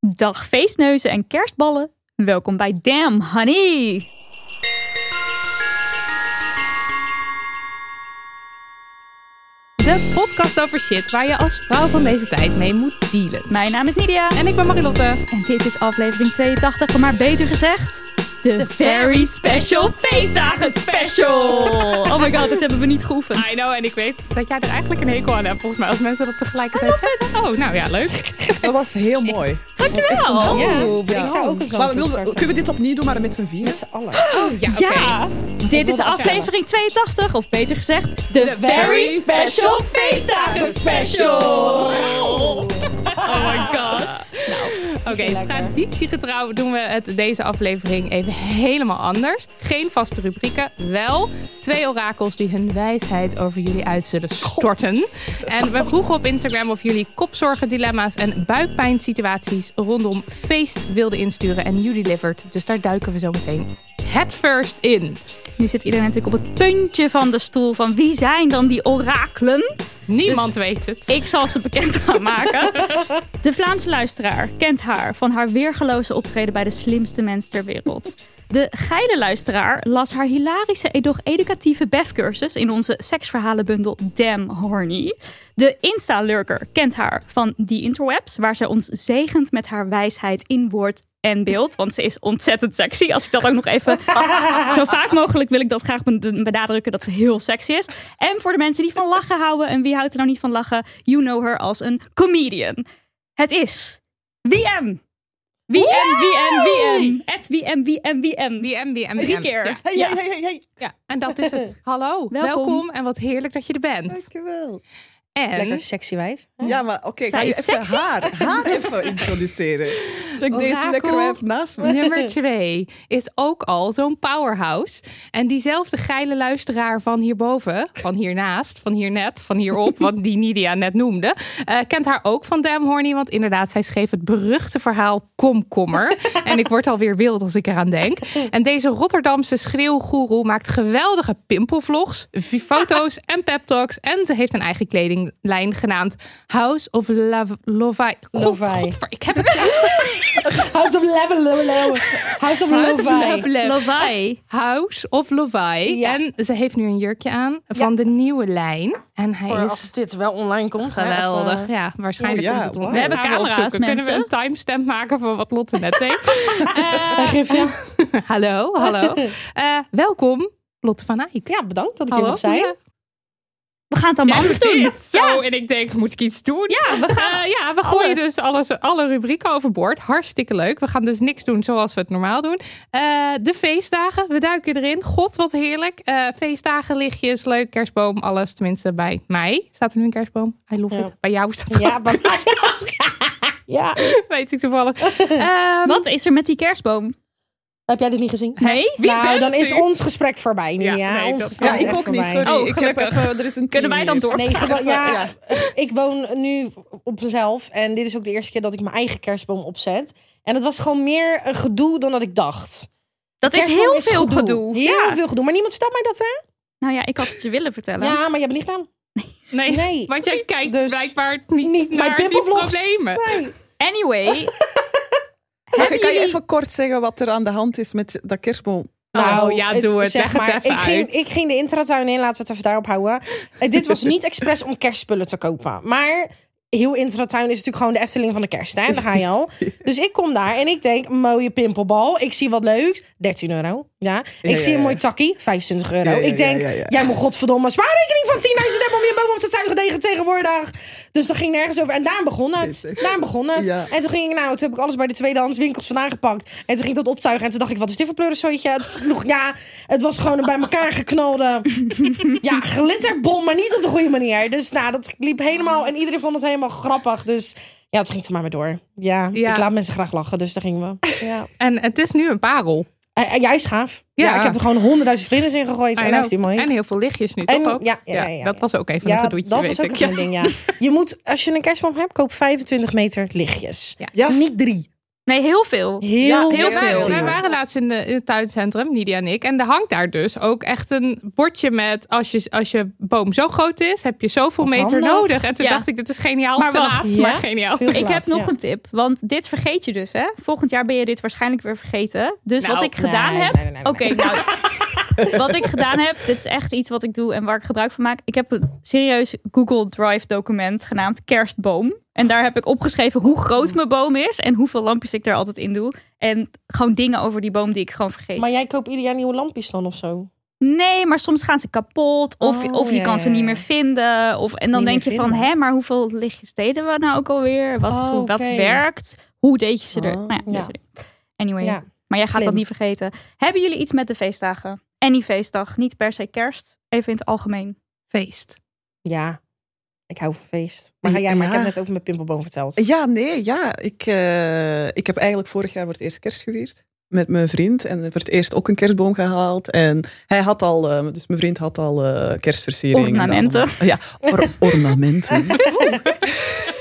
Dag feestneuzen en kerstballen. Welkom bij Damn Honey. De podcast over shit waar je als vrouw van deze tijd mee moet dealen. Mijn naam is Nidia En ik ben Marilotte. en dit is aflevering 82, maar beter gezegd... De Very Special Feestdagen Special. Oh my god, dit hebben we niet geoefend. I know, en ik weet dat jij er eigenlijk een hekel aan hebt. Volgens mij als mensen dat tegelijkertijd zeggen. Oh, nou ja, leuk. Dat was heel mooi. Dankjewel. Ja, ik zou ook eens Maar we wilden- kunnen we dit opnieuw doen, maar dan met z'n vier? Met z'n allen. Oh, ja, oké. Ja, dit is aflevering 82, of beter gezegd... De Very Special Feestdagen Special. Oh my god. Oké, traditiegetrouw doen we het deze aflevering even helemaal anders. Geen vaste rubrieken, wel twee orakels die hun wijsheid over jullie uit zullen storten. En we vroegen op Instagram of jullie kopzorgen, dilemma's en buikpijnsituaties rondom feest wilden insturen. En you delivered, dus daar duiken we zo meteen het first in. Nu zit iedereen natuurlijk op het puntje van de stoel van wie zijn dan die orakelen? Niemand weet het. Ik zal ze bekend gaan maken. De Vlaamse luisteraar kent haar van haar weergeloze optreden bij de slimste mens ter wereld. De geile luisteraar las haar hilarische, doch educatieve BEF-cursus in onze seksverhalenbundel Damn Horny. De Insta-lurker kent haar van die interwebs, waar ze ons zegent met haar wijsheid in woord en beeld. Want ze is ontzettend sexy. Als ik dat ook nog even zo vaak mogelijk wil ik dat graag ben- benadrukken dat ze heel sexy is. En voor de mensen die van lachen houden en wie houdt er nou niet van lachen, you know her als een comedian. Het is WM. WM, WM, WM. Het WM, WM, WM. WM, WM, Drie keer. Ja, Hey, hey, hey, hey, hey. ja, en dat is het. Hallo, Welkom. welkom. en wat heerlijk dat je er bent. Dankjewel. En Lekker sexy wijf. Ja, maar oké, ga je even sexy. haar, haar even introduceren. Check deze lekker wijf naast me. Nummer twee is ook al zo'n powerhouse. En diezelfde geile luisteraar van hierboven, van hiernaast, van hier net, van hierop, wat die Nidia net noemde, eh, kent haar ook van Damn Horny. Want inderdaad, zij schreef het beruchte verhaal Komkommer. en ik word alweer wild als ik eraan denk. En deze Rotterdamse schreeuwgoeroe maakt geweldige pimpelvlogs, foto's en pep talks. En ze heeft een eigen kledinglijn genaamd House of Love Lovai. Lovai. ik heb het House of Level, House of House of Lovai. Lovai. House of Lovai. En ze heeft nu een jurkje aan van de nieuwe lijn. En hij is als dit wel online komt. geweldig. eh, ja, waarschijnlijk komt het online. We hebben camera's. Kunnen we een timestamp maken van wat Lotte net deed? Eh, hallo, hallo. Eh, welkom, Lotte van Eyck. Ja, bedankt dat ik Hallo. hier mag zijn. Ja. We gaan het allemaal Ja, anders doen. Zo, en ik denk, moet ik iets doen? Ja, we gaan Eh, ja, we alle- gooien dus alles, alle rubrieken overboord. Hartstikke leuk. We gaan dus niks doen zoals we het normaal doen. Eh, de feestdagen, we duiken erin. God, wat heerlijk. Eh, feestdagen, lichtjes, leuk, kerstboom, alles. Tenminste, bij mij staat er nu een kerstboom. I love Ja. it. Bij jou staat er Ja, bij mij. ja. Weet ik toevallig. Ehm, Wat is er met die kerstboom? Heb jij dit niet gezien? Nee? Wie nou, bent dan is u? ons gesprek voorbij. Ja, Ja, nee, ons dat- gesprek Ja, is ik ook niet, sorry. Oh, ik heb even, er is een Kunnen wij dan door? Nee, ja, Ja. ik woon nu op mezelf en dit is ook de eerste keer dat ik mijn eigen kerstboom opzet. En het was gewoon meer een gedoe dan dat ik dacht. Dat is heel veel gedoe. Heel Ja. veel gedoe. Maar niemand vertelt mij dat, hè? Nou ja, ik had het je willen vertellen. Ja, maar jij hebt het niet gedaan. nee, Nee. want jij kijkt Dus blijkbaar niet, niet mijn naar die pimpelvlogs. problemen. Nee. Anyway. Kan je even kort zeggen wat er aan de hand is met dat kerstboom? Nou, ja, doe het. zeg het maar, even ik, ging, uit. ik ging de intratuin in, laten we het even daarop houden. Eh, dit was niet expres om kerstspullen te kopen. Maar heel intratuin is natuurlijk gewoon de Efteling van de kerst. Hè? Daar ga je al. Dus ik kom daar en ik denk, mooie pimpelbal. Ik zie wat leuks. 13 euro. Ja. Ik Ja, zie ja, een mooi takkie. 25 euro. Ja, ja, ik denk, ja, ja, ja. jij moet godverdomme spaarrekening van 10.000 hebben om je boom op te tuigen tegen tegenwoordig. Dus dat ging nergens over. En daar begon het. Daar begon het. Ja. En toen ging ik, nou, toen heb ik alles bij de tweedehands winkels vandaan gepakt. En toen ging ik dat optuigen. En toen dacht ik, wat is dit voor pleurensootje? Het sloeg, ja, het was gewoon een bij elkaar geknalde, ja, glitterbom, maar niet op de goede manier. Dus nou, dat liep helemaal, en iedereen vond het helemaal grappig. Dus ja, het ging er maar weer door. Ja, Ja. ik laat mensen graag lachen, dus daar gingen we. Ja. En het is nu een parel. En, en jij is gaaf. Ja. Ja. ik heb er gewoon honderdduizend vlinders in gegooid. En die mooi. En heel veel lichtjes nu, En- toch ook? ja, ja, ja, ja, dat was ook even een ja, gedoetje, dat weet was ook ik. een ding, ja. Je moet, als je een kerstboom hebt, koop 25 meter lichtjes. Ja. Niet drie. Nee, heel veel. Heel, Ja, heel Wij, veel. wij waren laatst in, de, in het tuincentrum, Nidia en ik. En er hangt daar dus ook echt een bordje met... als je, als je boom zo groot is, heb je zoveel Wat meter handig. nodig. En toen Ja. dacht ik, dit is geniaal. Maar te wacht. laat, Ja? maar geniaal. Veel Ik heb nog een tip, want dit vergeet je dus, hè? Volgend jaar ben je dit waarschijnlijk weer vergeten. Dus Nou, wat ik gedaan nee, heb. nee, nee, nee, Oké, nou. wat ik gedaan heb, dit is echt iets wat ik doe en waar ik gebruik van maak. Ik heb een serieus Google Drive document genaamd Kerstboom. En daar heb ik opgeschreven hoe groot mijn boom is en hoeveel lampjes ik er altijd in doe. En gewoon dingen over die boom die ik gewoon vergeet. Maar jij koopt ieder jaar nieuwe lampjes dan of zo? Nee, maar soms gaan ze kapot. Of, Oh, of je ja, kan ze niet meer vinden. Of, en dan Niet denk je van, hè, maar hoeveel lichtjes deden we nou ook alweer? Wat, Oh, hoe, wat werkt? Hoe deed je ze er? Oh. Nou ja, Ja. Anyway, maar jij gaat dat niet vergeten. Hebben jullie iets met de feestdagen? Any feestdag, niet per se kerst. Even in het algemeen. Feest. Ja, ik hou van feest. Maar ga jij maar, ik heb net over mijn pimpelboom verteld. Ja, nee, ja. Ik, eh, ik heb eigenlijk vorig jaar voor het eerst kerst gevierd. Met mijn vriend. En voor het eerst ook een kerstboom gehaald. En hij had al, eh, dus mijn vriend had al eh kerstversieringen. Ornamenten. Ja, or- ornamenten.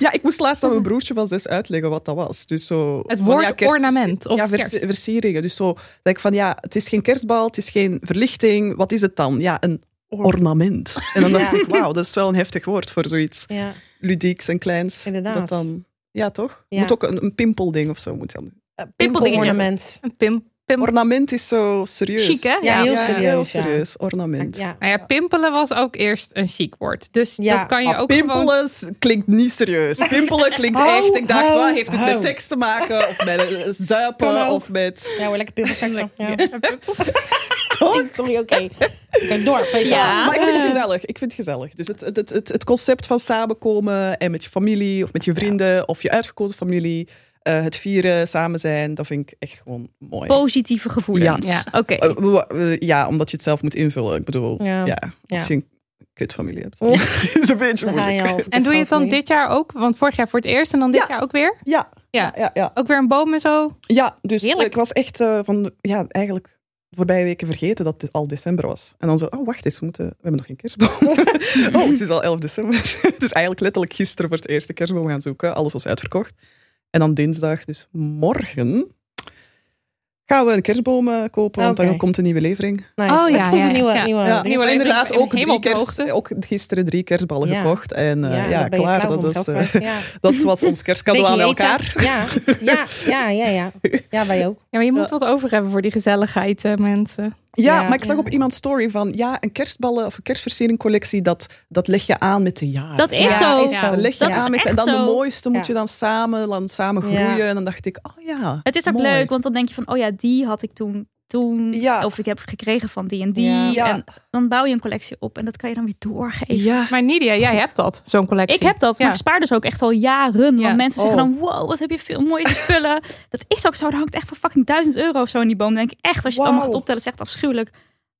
ja, ik moest laatst aan mijn broertje van zes uitleggen wat dat was. Dus zo, Het van, woord ja, kerst- ornament of ja, vers- kerst. versieringen. Dus zo denk ik van, ja, het is geen kerstbal, het is geen verlichting. Wat is het dan? Ja, een ornament. En dan dacht Ja. ik, wauw, dat is wel een heftig woord voor zoiets Ja, ludieks en kleins. Inderdaad. Dat dan, ja, toch? Ja. Moet ook een, een pimpelding of zo. Moet dan. Pimpeldingetje. ornament. Een pim, pim, Ornament is zo serieus. Chic, hè? Ja, heel Ja, serieus. heel ja. serieus. Ornament. Ja. nou ja, pimpelen was ook eerst een chic woord. Dus Ja. dat kan je Maar ook gewoon... pimpelen klinkt niet serieus. Pimpelen klinkt Ho, echt. Ik dacht, ho, wat heeft het ho. met seks te maken? Of met eh, zuipen? Of met. Ja hoor, lekker pimpelseksen. Ja. Ja, pimpels. Sorry, oké. Oké, door. Feest Ja. Maar ik vind het gezellig. Ik vind het gezellig. Dus het, het, het, het, het concept van samenkomen en met je familie of met je vrienden of je uitgekozen familie. Eh, het vieren, samen zijn, dat vind ik echt gewoon mooi. Positieve gevoelens. Ja. Oké. Eh, eh, ja, omdat je het zelf moet invullen. Ik bedoel, Ja. als je een kutfamilie hebt. Oh. is een beetje moeilijk. En doe je het dan dit jaar ook? Want vorig jaar voor het eerst en dan dit Ja. jaar ook weer? Ja, Ja. ja, ja. Ook weer een boom en zo? ja dus Heerlijk. ik was echt eh, van, ja, eigenlijk de voorbije weken vergeten dat het al december was. En dan zo, oh wacht eens, we, moeten, we hebben nog geen kerstboom. oh, het is al 11 december. dus eigenlijk letterlijk gisteren voor het eerste kerstboom gaan zoeken. Alles was uitverkocht. En dan dinsdag, dus morgen, gaan we een kerstboom eh, kopen, want dan komt een nieuwe levering. Nice. Oh, ja, komt een nieuwe, ja. nieuwe, Ja, nieuwe- nieuwe inderdaad, ook, drie kerst, ook gisteren drie kerstballen Ja. gekocht. En eh, ja, je klaar, dat, was, eh, dat was ons kerstcadeau aan elkaar. Ja, ja, ja, ja, ja. Ja, wij ook. Ja, maar je moet wat over hebben voor die gezelligheid, eh, mensen. Ja, Ja, maar ik zag ja. op iemands story van ja, een kerstballen of een kerstversieringcollectie, dat, dat leg je aan met de jaren. Dat is Ja, zo. is zo. Dat leg je Dat is aan met, en dan de mooiste moet je dan samen, dan samen Ja. groeien. En dan dacht ik, oh ja. Het is ook mooi. leuk, want dan denk je van, oh ja, die had ik toen, toen Ja. of ik heb gekregen van die en die. Ja. En dan bouw je een collectie op en dat kan je dan weer doorgeven. Ja, Maar Nidia, jij hebt dat, zo'n collectie. Ik heb dat, maar ik spaar dus ook echt al jaren. Ja. Want mensen zeggen Oh. dan, wow, wat heb je veel mooie spullen. dat is ook zo, er hangt echt voor fucking duizend euro of zo in die boom. Dan denk ik echt, als je het allemaal gaat optellen, is echt afschuwelijk.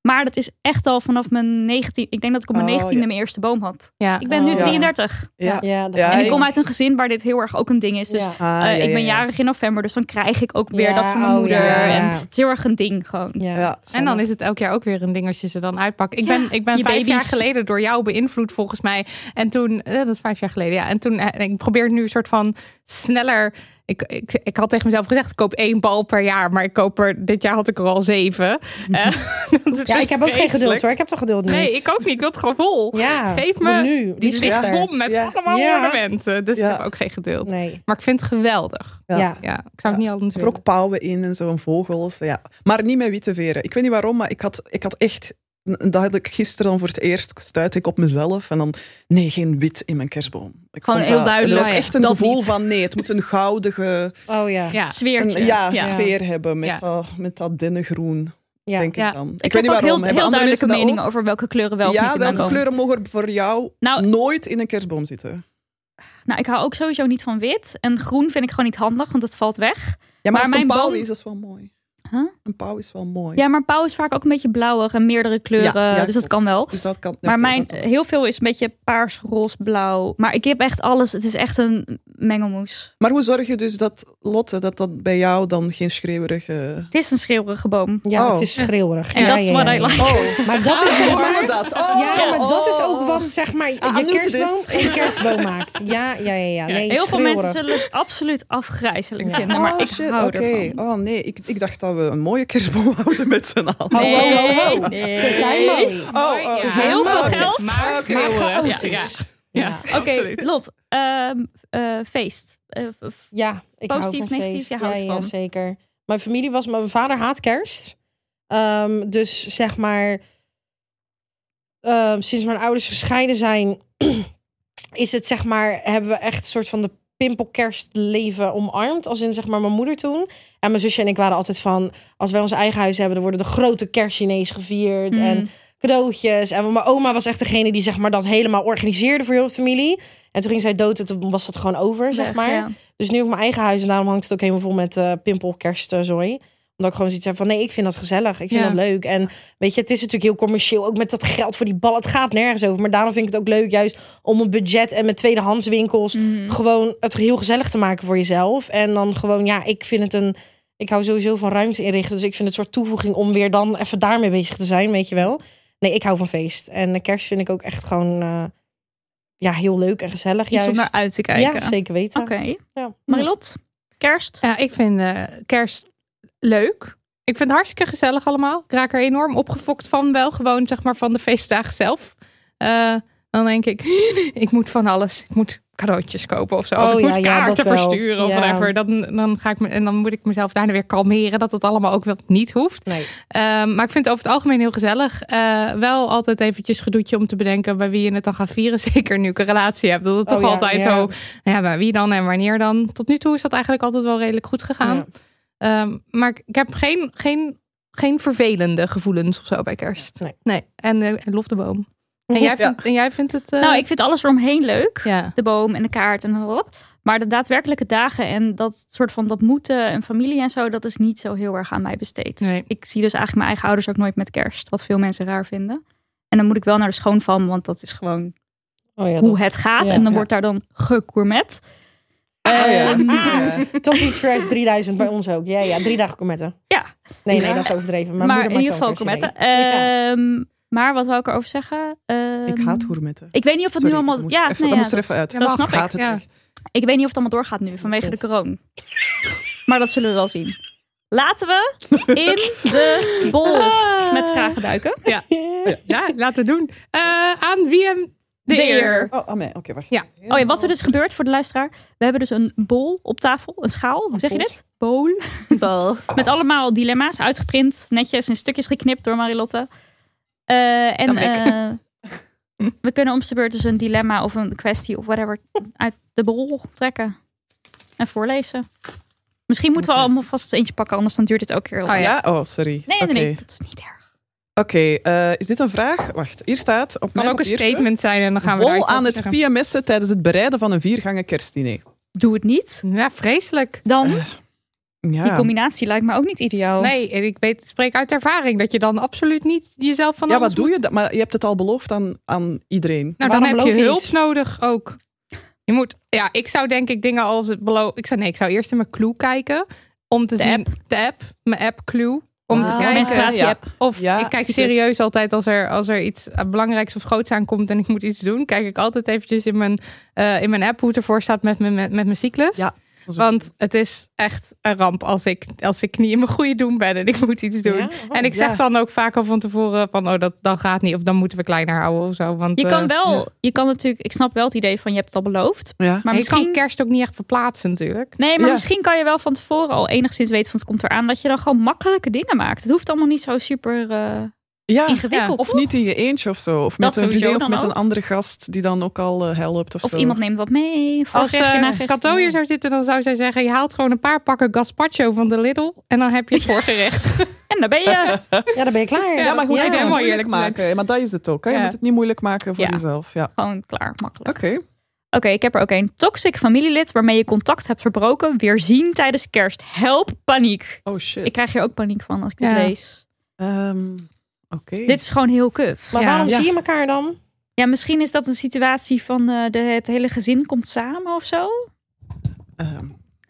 Maar dat is echt al vanaf mijn 19. Ik denk dat ik op mijn Oh, 19e ja. mijn eerste boom had. Ja. Ik ben nu Oh, ja. 33. ja. Ja, En ik kom uit een gezin waar dit heel erg ook een ding is. Dus Ja. Ah, eh, ik ja, ben ja. jarig in november, dus dan krijg ik ook weer Ja, dat van mijn oh, moeder. ja. En het is heel erg een ding gewoon. Ja. Ja. En dan is het elk jaar ook weer een ding als je ze dan uitpakt. Ik Ja, ben, ik ben vijf baby's. jaar geleden door jou beïnvloed volgens mij. En toen, eh, dat is vijf jaar geleden, ja. En toen, eh, ik probeer het nu een soort van sneller. Ik, ik, ik had tegen mezelf gezegd, ik koop één bal per jaar. Maar ik koop er, dit jaar had ik er al zeven. Eh, dat Ja, ik heb ook geen geduld hoor. Ik heb toch geduld niet. Nee, ik ook niet. Ik wil het gewoon vol. Ja, Geef me nu. die lichtbom met Ja. allemaal Ja. ornamenten. Dus Ja. ik heb ook geen geduld. Nee. Maar ik vind het geweldig. Ja. Ja. Ik zou het niet er willen. ook pauwen in en zo'n vogels. Ja. Maar niet met witte veren. Ik weet niet waarom, maar ik had, ik had echt... Dat had ik gisteren dan voor het eerst stuitte ik op mezelf. En dan, nee, geen wit in mijn kerstboom. Ik Gewoon vond heel dat- duidelijk, Er was echt een dat gevoel niet. van, nee, het moet een goudige Oh ja. Ja. een, Sfeertje. ja, ja. sfeer hebben met, Ja. dat, met dat Ja. denk Ja. ik dan. Ik, Ik, weet heb niet ook waarom. heel, Hebben heel andere duidelijke dat ook? over welke kleuren wel of ja, niet in mijn welke boom. kleuren mogen voor jou Nou- nooit in een kerstboom zitten? Nou, ik hou ook sowieso niet van wit. En groen vind ik gewoon niet handig, want het valt weg. Ja, Maar maar, mijn boom- is, dat wel mooi. Huh? Een pauw is wel mooi. Ja, maar pauw is vaak ook een beetje blauwig en meerdere kleuren. Ja, ja, dus dat klopt. kan wel. Dus dat kan, Maar mijn, heel veel is een beetje paars, roze, blauw. Maar ik heb echt alles. Het is echt een mengelmoes. Maar hoe zorg je dus dat, Lotte, dat dat bij jou dan geen schreeuwerige... Het is een schreeuwerige boom. Ja, Oh. het is schreeuwerig. En ja, dat is I like. Maar dat is zeg maar... dat? Oh, Ja, maar dat is ook oh. wat zeg maar Ah, je kerstboom geen kerstboom maakt. Ja, ja, ja. ja. Nee, Heel veel mensen zullen het absoluut afgrijzelijk Ja. vinden. Maar Oh, ik shit, hou ervan. Oh nee, ik, ik dacht dat we een mooie kerstboom houden met z'n allen. Ho, ho, ho, ho. Nee. Ze zijn mooi. Oh, oh. Ze Ja. zijn Heel veel geld. Maar Maar schreeuwerig. chaotisch. Ja. Ja. Oké, Lot. ehm, eh, feest. Eh, Ja, ik Positief, hou van negatief, feest. je houdt ja, ja, van. zeker. Mijn familie was... Mijn vader haat kerst. Ehm, dus zeg maar... ehm, sinds mijn ouders gescheiden zijn... is het zeg maar... Hebben we echt een soort van de pimpelkerstleven omarmd. Als in zeg maar mijn moeder toen. En mijn zusje en ik waren altijd van... Als wij ons eigen huis hebben... dan worden de grote kerstchinees gevierd. En cadeautjes. En mijn oma was echt degene die zeg maar dat helemaal organiseerde voor heel de familie. En toen ging zij dood en toen was dat gewoon over, zeg maar. ja. Dus nu heb ik mijn eigen huis en daarom hangt het ook helemaal vol met eh pimpel, kerstzooi. Omdat ik gewoon zoiets heb van nee, ik vind dat gezellig. Ik vind Ja. dat leuk. En weet je, het is natuurlijk heel commercieel. Ook met dat geld voor die bal. Het gaat nergens over. Maar daarom vind ik het ook leuk juist om een budget en met tweedehands winkels Mhm. gewoon het heel gezellig te maken voor jezelf. En dan gewoon, ja, ik vind het een. Ik hou sowieso van ruimte inrichten. Dus ik vind het een soort toevoeging om weer dan even daarmee bezig te zijn, weet je wel. Nee, ik hou van feest. En de kerst vind ik ook echt gewoon eh, ja, heel leuk en gezellig. Iets om naar uit te kijken. Ja, zeker weten. Oké. Ja. Marilot, kerst? Ja, ik vind eh, kerst leuk. Ik vind het hartstikke gezellig allemaal. Ik raak er enorm opgefokt van. Wel gewoon zeg maar van de feestdagen zelf. Eh, dan denk ik, ik moet van alles. Ik moet cadeautjes kopen of zo. of Oh, ik ja, moet ja, kaarten wel. versturen of Ja. whatever. Dan, dan ga ik me, en dan moet ik mezelf daarna weer kalmeren dat het allemaal ook wel niet hoeft. Nee. Ehm, maar ik vind het over het algemeen heel gezellig. Eh, wel altijd eventjes gedoetje om te bedenken bij wie je het dan gaat vieren. Zeker nu ik een relatie heb. Dat het Oh toch altijd zo, ja, bij wie dan en wanneer dan. Tot nu toe is dat eigenlijk altijd wel redelijk goed gegaan. Ehm, maar ik heb geen, geen, geen vervelende gevoelens of zo bij kerst. Nee. En, eh, en lof de boom. En jij vindt, en jij vindt het... eh, Nou, ik vind alles eromheen leuk. Ja. De boom en de kaart en wat. Maar de daadwerkelijke dagen en dat soort van dat moeten en familie en zo, dat is niet zo heel erg aan mij besteed. Nee. Ik zie dus eigenlijk mijn eigen ouders ook nooit met kerst, wat veel mensen raar vinden. En dan moet ik wel naar de schoonfam, want dat is gewoon Oh ja, hoe dat- het gaat. ja. en dan Ja. wordt daar dan Oh, ja. Ehm, Ja. Toffee Trash 3000 bij ons ook. Ja, ja, drie dagen gourmetten. Ja. Nee, nee, dat is overdreven. Maar in ieder geval. Ja. Ehm, Maar wat wou ik erover zeggen? Ehm, Ik haat gourmetten. Ik weet niet of het Sorry, nu allemaal... moest ja, even- nee, dat ja, moest er even uit. Dat, snap ik. Gaat het Ja. echt? Ik weet niet of het allemaal doorgaat nu vanwege de corona. Maar dat zullen we wel zien. Laten we in de bol met vragen duiken. Ja, ja laten we doen. Eh, aan wie hem de, De eer. eer. Oh, mij. Oké, wacht. Ja. Oh ja, wat er dus gebeurt voor de luisteraar. We hebben dus een bol op tafel. Een schaal. Hoe zeg je dit? Bowl. Met allemaal dilemma's uitgeprint. Netjes in stukjes geknipt door Marilotte. Eh, en eh, we kunnen om de beurt dus een dilemma of een kwestie of whatever uit de bol trekken. En voorlezen. Misschien moeten we allemaal vast eentje pakken, anders dan duurt dit ook heel Oh, lang. Ja? Oh, sorry. Nee, nee, nee. Dat is niet erg. Oké, eh, is dit een vraag? Wacht, hier staat op Kan mijn ook een statement zijn en dan gaan we Vol aan het. PMS'en tijdens het bereiden van een viergangen kerstdiner. Doe het niet. Ja, vreselijk. Dan, Ja. die combinatie lijkt me ook niet ideaal. Nee, en ik weet, spreek uit ervaring dat je dan absoluut niet jezelf van ja, wat doe moet- je? dat? Maar je hebt het al beloofd aan, aan iedereen. Nou, dan heb je hulp iets? nodig ook. Je moet, ja, ik zou denk ik dingen als het beloof. Ik zou nee, ik zou eerst in mijn clue kijken om te De zien app. de app, mijn app clue, om Ah, te kijken. Of Ja, ik kijk cyclus. serieus altijd als er, als er iets belangrijks of groots aankomt en ik moet iets doen, kijk ik altijd eventjes in mijn, eh, in mijn app hoe het ervoor staat met mijn, met, met mijn cyclus. Ja. Want het is echt een ramp als ik, als ik niet in mijn goede doen ben en ik moet iets doen. Ja? Oh, en ik zeg ja. dan ook vaak al van tevoren van, oh, dat, dat gaat niet. Of dan moeten we kleiner houden of zo. Want Je kan eh, wel, ja. je kan natuurlijk, ik snap wel het idee van je hebt het al beloofd. Ja. Maar misschien, kan kerst ook niet echt verplaatsen natuurlijk. nee, maar Ja. misschien kan je wel van tevoren al enigszins weten van het komt eraan. Dat je dan gewoon makkelijke dingen maakt. Het hoeft allemaal niet zo super eh, Ja, ingewikkeld. of toch? niet in je eentje of zo. Of met een vriendin of dan met ook. een andere gast die dan ook al eh, helpt of, Of zo. iemand neemt wat mee. Als uh, nagerechtje. Kato hier zou zitten, dan zou zij zeggen... je haalt gewoon een paar pakken gazpacho van de Lidl... en dan heb je het voorgerecht. En daar ben je. Ja, dan ben je klaar. Ja, Ja, maar goed, Ja, je moet het helemaal moeilijk eerlijk maken. Maar dat is het ook. Hè? Je Ja. moet het niet moeilijk maken voor Ja. jezelf. Ja. Gewoon klaar, makkelijk. Oké. Oké, ik heb er ook een. Toxic familielid waarmee je contact hebt verbroken. Weer zien tijdens kerst. Help, paniek. Oh shit. Ik krijg hier ook paniek van als ik dit lees. Ehm, Oké. Dit is gewoon heel kut. Maar Ja. waarom Ja. zie je elkaar dan? Ja, misschien is dat een situatie van eh, de, het hele gezin komt samen of zo. Ehm,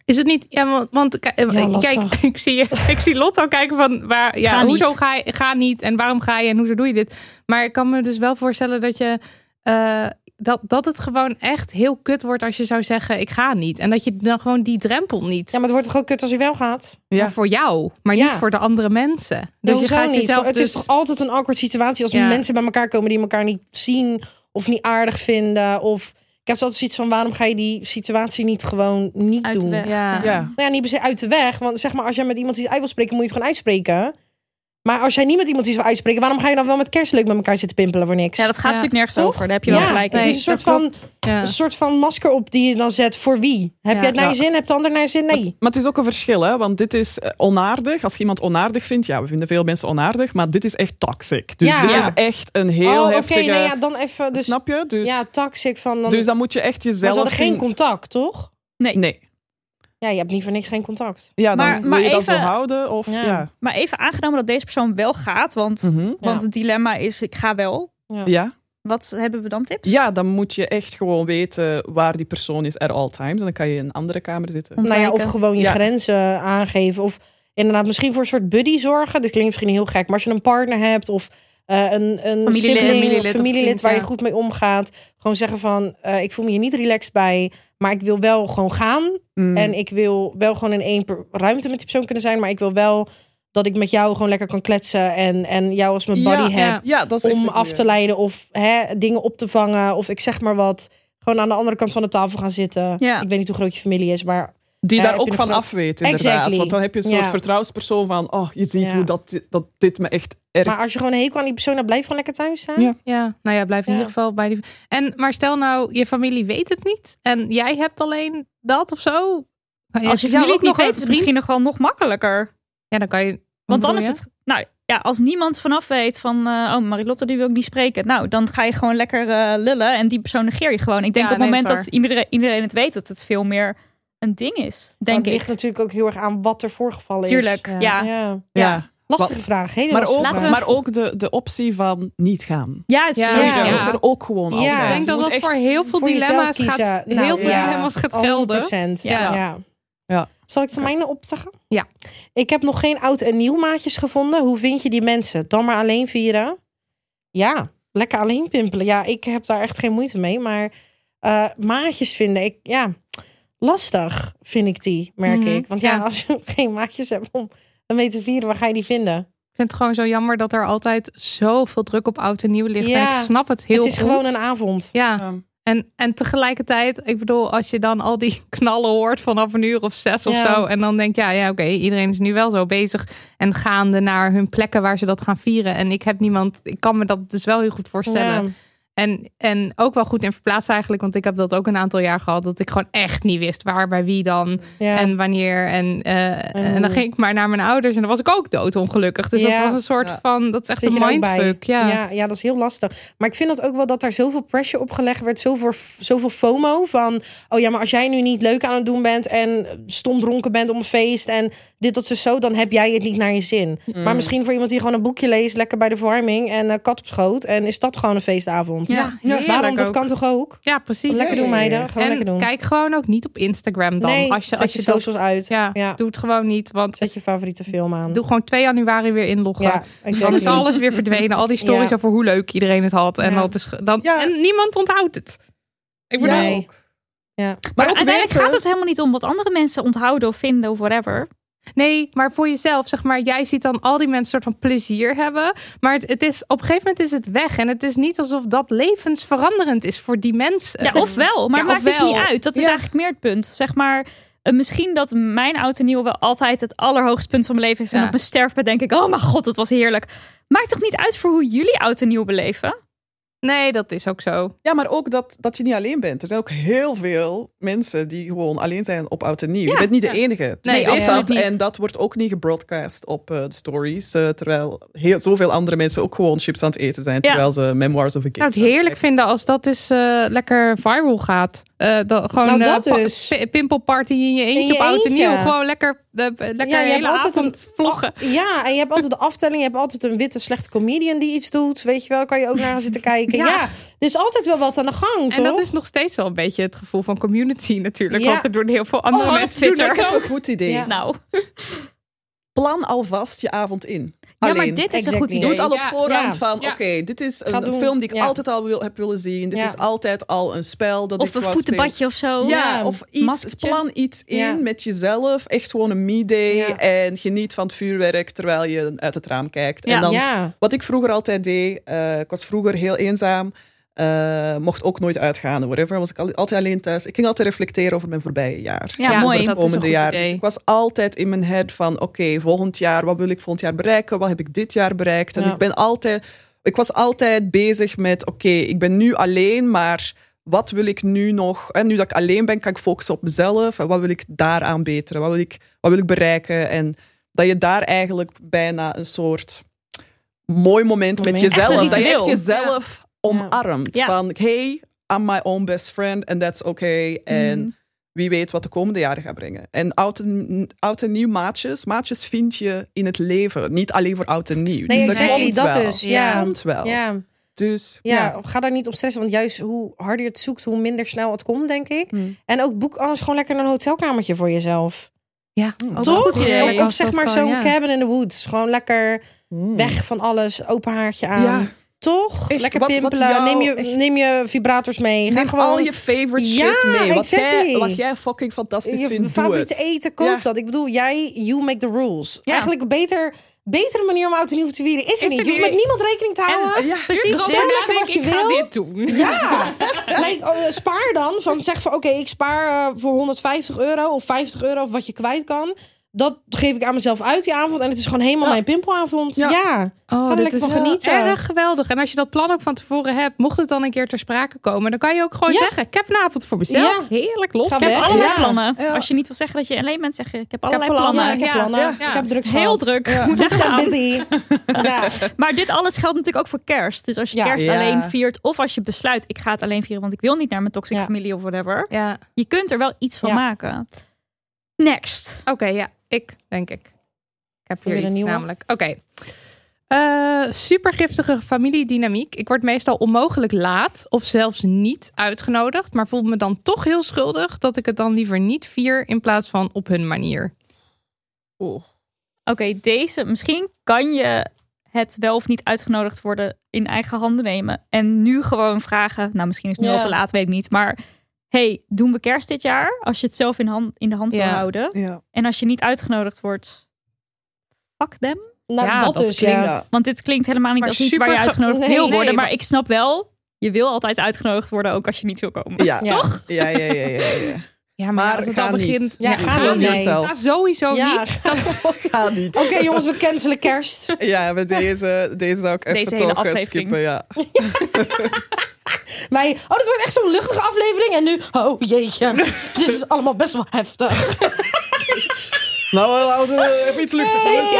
Is het niet... Ja, want, want k- eh, Ja, kijk, lastig. ik zie, ik zie Lotto kijken van... Waar, ja, Ga hoezo niet. ga je ga niet en waarom ga je en hoezo doe je dit? Maar ik kan me dus wel voorstellen dat je... eh, dat, dat het gewoon echt heel kut wordt als je zou zeggen ik ga niet. En dat je dan gewoon die drempel niet... Ja, maar het wordt toch ook kut als je wel gaat? ja. Maar voor jou, maar Ja. niet voor de andere mensen. Dus je gaat niet? jezelf Het dus... is toch altijd een awkward situatie als Ja. mensen bij elkaar komen die elkaar niet zien of niet aardig vinden. Of ik heb altijd zoiets van waarom ga je die situatie niet gewoon niet Uit de doen? weg. Ja. ja. Nou ja, niet per se uit de weg. Want zeg maar, als jij met iemand iets uit wil spreken, moet je het gewoon uitspreken. Maar als jij niet met iemand iets wil uitspreken, waarom ga je dan wel met kerst leuk met elkaar zitten pimpelen voor niks? Ja, dat gaat Ja. natuurlijk nergens Toch? over. Daar heb je wel Ja, gelijk het is een soort van. Ja. een soort van masker op die je dan zet voor wie? Heb Ja. je het naar je zin? Heb de ander naar je zin? Nee. Maar het is ook een verschil, hè? want dit is eh, onaardig. Als je iemand onaardig vindt, ja, we vinden veel mensen onaardig, maar dit is echt toxic. Dus Ja. dit Ja. is echt een heel oh, oké, heftige... nee, ja, dan even. Dus, Snap je? Dus, Ja, toxic van. Dan, dus dan moet je echt maar jezelf... ze hadden geen contact, toch? Nee. Nee. Ja, je hebt niet voor niks geen contact. Ja, dan Maar- wil maar je dat zo even- houden? Of, Ja. ja. Maar even aangenomen dat deze persoon wel gaat. Want, Mhm. want Ja. het dilemma is, ik ga wel. ja. Wat hebben we dan tips? Ja, dan moet je echt gewoon weten waar die persoon is at all times. En dan kan je in een andere kamer zitten. Om- Nou ja, of gewoon je Ja. grenzen aangeven. Of inderdaad misschien voor een soort buddy zorgen. Dit klinkt misschien heel gek. Maar als je een partner hebt of eh, een, een Familielid. sibling, Familielid vriend, waar je goed mee omgaat. Gewoon zeggen van, eh, ik voel me hier niet relaxed bij. Maar ik wil wel gewoon gaan. Mm. En ik wil wel gewoon in één ruimte met die persoon kunnen zijn. Maar ik wil wel dat ik met jou gewoon lekker kan kletsen. En, en jou als mijn buddy ja, heb. ja. ja, dat is echt Om af te leiden of hè, dingen op te vangen. Of ik zeg maar wat. Gewoon aan de andere kant van de tafel gaan zitten. Ik weet niet hoe groot je familie is, maar Die Ja, daar ook van af weet, inderdaad. Exactly. Want dan heb je een soort Ja. vertrouwenspersoon van... Oh, je ziet Ja. hoe dat, dat dit me echt erg... Maar als je gewoon een hekel aan die persoon hebt, blijf gewoon lekker thuis staan. Ja. Ja, nou ja, blijf in Ja. ieder geval bij die. En maar stel nou, je familie weet het niet en jij hebt alleen dat of zo. Als je familie ook het niet weet, is het misschien nog wel nog makkelijker. Ja, dan kan je. Want dan is het... Nou ja, als niemand vanaf weet van... eh, oh, Marilotte die wil ik niet spreken. Nou, dan ga je gewoon lekker eh, lullen. En die persoon negeer je gewoon. Ik denk Ja, op het nee, moment dat iedereen, iedereen het weet... dat het veel meer een ding is. Denk het ik. ligt natuurlijk ook heel erg aan wat er voorgevallen is. Tuurlijk, Ja. ja. Ja. ja. Lastige vraag. Hele Maar, lastige ook, Laten vraag. we- maar ook de, de optie van niet gaan. Ja, het is Ja, sowieso. ja. Dat is er ook gewoon Ja. altijd. Ik denk dat dat echt- voor heel veel voor dilemma's gaat, Nou, heel veel ja. dilemma's gaat gelden. 100%. Ja. Ja. Ja. Ja. Zal ik de mijne opzeggen? Ja. Ik heb nog geen oud en nieuw maatjes gevonden. Hoe vind je die mensen? Dan maar alleen vieren? Ja, lekker alleen pimpelen. Ja, ik heb daar echt geen moeite mee. Maar eh, maatjes vinden, ik, ja, lastig vind ik die, merk Mhm. ik. Want ja, Ja. als je geen maatjes hebt om een mee te vieren, waar ga je die vinden? Ik vind het gewoon zo jammer dat er altijd zoveel druk op oud en nieuw ligt. Ja. En ik snap het heel het is goed. gewoon een avond. Ja, Ja. en, en tegelijkertijd, ik bedoel, als je dan al die knallen hoort vanaf een uur of zes of Ja. zo. En dan denk je, ja, ja oké, iedereen is nu wel zo bezig. En gaande naar hun plekken waar ze dat gaan vieren. En ik heb niemand, ik kan me dat dus wel heel goed voorstellen. En, en ook wel goed in verplaatsen eigenlijk. Want ik heb dat ook een aantal jaar gehad. Dat ik gewoon echt niet wist waar bij wie dan. Ja. En wanneer. En, eh, en, dan ging ik maar naar mijn ouders. En dan was ik ook doodongelukkig. Dus dat was een soort Ja. van. Dat is echt Zit een mindfuck. Ja. Ja, ja, dat is heel lastig. Maar ik vind dat ook wel dat daar zoveel pressure op gelegd werd. Zoveel, zoveel FOMO. Van, oh ja, maar als jij nu niet leuk aan het doen bent... en stom dronken bent om een feest... en dit, dat, zo, zo... dan heb jij het niet naar je zin. Mm. Maar misschien voor iemand die gewoon een boekje leest... lekker bij de verwarming en eh, kat op schoot... en is dat gewoon een feestavond. Ja, Ja. Waarom? Dat ook. kan toch ook? Ja, precies. Lekker doen, meiden. Gewoon en lekker doen. kijk gewoon ook niet op Instagram dan. nee, als je, zet als je, je dat, uit. ja, Ja. doe het gewoon niet. Want Zet je favoriete film aan. doe gewoon 2 januari weer inloggen. ja, Dan is alles weer verdwenen. Al die stories Ja. over hoe leuk iedereen het had. En, Ja. dat is, dan, Ja. en niemand onthoudt het. Ik bedoel. Ja. Maar uiteindelijk weten- gaat het helemaal niet om wat andere mensen onthouden of vinden of whatever. Nee, maar voor jezelf, zeg maar, jij ziet dan al die mensen soort van plezier hebben. Maar het, het is, op een gegeven moment is het weg. En het is niet alsof dat levensveranderend is voor die mensen. Ja, of wel, maar Ja, maakt dus ofwel. niet uit. Dat is Ja. eigenlijk meer het punt. Zeg maar, eh, misschien dat mijn oud en nieuw wel altijd het allerhoogste punt van mijn leven is. En Ja. op mijn sterfbed denk ik, oh mijn god, het was heerlijk. Maakt toch niet uit voor hoe jullie oud en nieuw beleven? Nee, dat is ook zo. Ja, maar ook dat, dat je niet alleen bent. Er zijn ook heel veel mensen die gewoon alleen zijn op oud en nieuw. Ja, je bent niet ja. de enige. Nee, dat. niet. En dat wordt ook niet gebroadcast op eh, de stories. eh, terwijl heel, zoveel andere mensen ook gewoon chips aan het eten zijn. Ja. Terwijl ze Memoirs of a Ik zou het heerlijk vinden als dat eens eh, lekker viral gaat. Eh, dat, gewoon Nou, eh, dat dus. pi- pimpelparty in je eentje je op oud en eentje. nieuw. Gewoon lekker, de, lekker Ja, je hele hebt altijd avond vloggen. Ja, en je hebt altijd de aftelling. Je hebt altijd een witte slechte comedian die iets doet. Weet je wel, kan je ook naar zitten kijken. Ja. Ja. er is altijd wel wat aan de gang, toch? En dat is nog steeds wel een beetje het gevoel van community natuurlijk. Ja. Want er doen heel veel andere Oh, mensen doen Twitter. dat ook. Een goed idee. Ja. Nou, Plan alvast je avond in. Ja, maar dit is een goed Doe idee. het al op Ja, voorhand ja, van, ja. oké, dit is een, film die ik Ja. altijd al wil, heb willen zien. Dit Ja. is altijd al een spel dat Of ik een wou voetenbadje of zo. Ja, Ja, of iets, plan iets in Ja. met jezelf. Echt gewoon een me-day. Ja. En geniet van het vuurwerk terwijl je uit het raam kijkt. Ja. En dan, ja. wat ik vroeger altijd deed, eh, ik was vroeger heel eenzaam. Eh, mocht ook nooit uitgaan, whatever. Was ik al- altijd alleen thuis. Ik ging altijd reflecteren over mijn voorbije jaar. Ja, mooi. Het komende jaar. Dus ik was altijd in mijn head van, oké, volgend jaar, wat wil ik volgend jaar bereiken? Wat heb ik dit jaar bereikt? En Ja. ik ben altijd, ik was altijd bezig met, oké, ik ben nu alleen, maar wat wil ik nu nog? En nu dat ik alleen ben, kan ik focussen op mezelf. En wat wil ik daaraan beteren? Wat wil ik, wat wil ik bereiken? En dat je daar eigenlijk bijna een soort mooi moment met jezelf, dat je echt jezelf omarmt. Ja. Van, hey, I'm my own best friend and that's okay. En Mhm. wie weet wat de komende jaren gaat brengen. En oud en, oud en nieuw maatjes. Maatjes vind je in het leven. Niet alleen voor oud en nieuw. Nee, dus dat komt dat wel. dus. Ja. Komt wel. Ja. Dus Ja, ja. ga daar niet op stressen. Want juist hoe harder je het zoekt, hoe minder snel het komt, denk ik. Hmm. En ook boek anders gewoon lekker een hotelkamertje voor jezelf. Ja, Ook Toch? een goed idee. Of, of zeg maar zo'n ja. cabin in the woods. Gewoon lekker weg van alles, open haartje aan. Ja. Toch? Echt, lekker wat- wat pimpelen. jou neem, je, echt- neem je vibrators mee. Ga Neem gewoon al je favorite Ja, shit mee. Wat jij, wat jij fucking fantastisch je vindt, favoriete eten, koop Ja. dat. Ik bedoel, jij, you make the rules. Ja. Eigenlijk een beter, betere manier om oud en nieuw te vieren is er niet. Je hoeft met niemand rekening te houden. Ja. Precies. Stel lekker wat je ik ga wil. dit doen. Ja, like, oh, spaar dan. Van zeg van oké, ik spaar eh, voor 150 euro of 50 euro of wat je kwijt kan. Dat geef ik aan mezelf uit die avond. En het is gewoon helemaal Ja. mijn pimpelavond. Ja. Ja. Oh, er dit lekker is van genieten. Erg geweldig. En als je dat plan ook van tevoren hebt, mocht het dan een keer ter sprake komen, dan kan je ook gewoon Ja. zeggen: Ik heb een avond voor mezelf. Ja. Heerlijk lof. Ga Ik heb allerlei Ja. plannen. Ja. Als je niet wil zeggen dat je alleen bent, zeg je ik heb allerlei plannen. Ik heb Ja. plannen. Ik heb drugs Heel gehad. druk. Ja. Moet Ik echt gaan. busy. ja. Maar dit alles geldt natuurlijk ook voor kerst. Dus als je Ja. kerst Ja. alleen viert, of als je besluit, ik ga het alleen vieren, want ik wil niet naar mijn toxic familie of whatever. Ja, Je kunt er wel iets van maken. Next. oké, ja. Ik, denk ik. Ik heb hier een iets nieuwe? namelijk. Oké. Eh, supergiftige familiedynamiek. Ik word meestal onmogelijk laat of zelfs niet uitgenodigd, maar voel me dan toch heel schuldig dat ik het dan liever niet vier in plaats van op hun manier. Oké, deze. Misschien kan je het wel of niet uitgenodigd worden in eigen handen nemen. En nu gewoon vragen. Nou, misschien is het nu Ja. al te laat, weet ik niet. Maar hey, doen we kerst dit jaar? Als je het zelf in, hand, in de hand wil houden. Ja. En als je niet uitgenodigd wordt, fuck them. Nou, Ja, dat, dat dus, klinkt- ja. Want dit klinkt helemaal niet Maar als iets waar je uitgenodigd Nee, wil nee, worden. maar- maar ik snap wel, je wil altijd uitgenodigd worden, ook als je niet wil komen. Ja. Ja. Toch? Ja, ja, ja, ja. ja. Ja, Maar als het ga al niet. begint. Ja, ga Geloof niet, nee. Ga sowieso Ja, niet. Ga niet. Oké jongens, we cancelen kerst. Ja, met deze, deze zou ik even Deze hele toch eh, aflevering. skippen. Ja. Wij, oh, dit wordt echt zo'n luchtige aflevering. En nu, oh jeetje, dit is allemaal best wel heftig. Nou, laten we even iets luchtigers.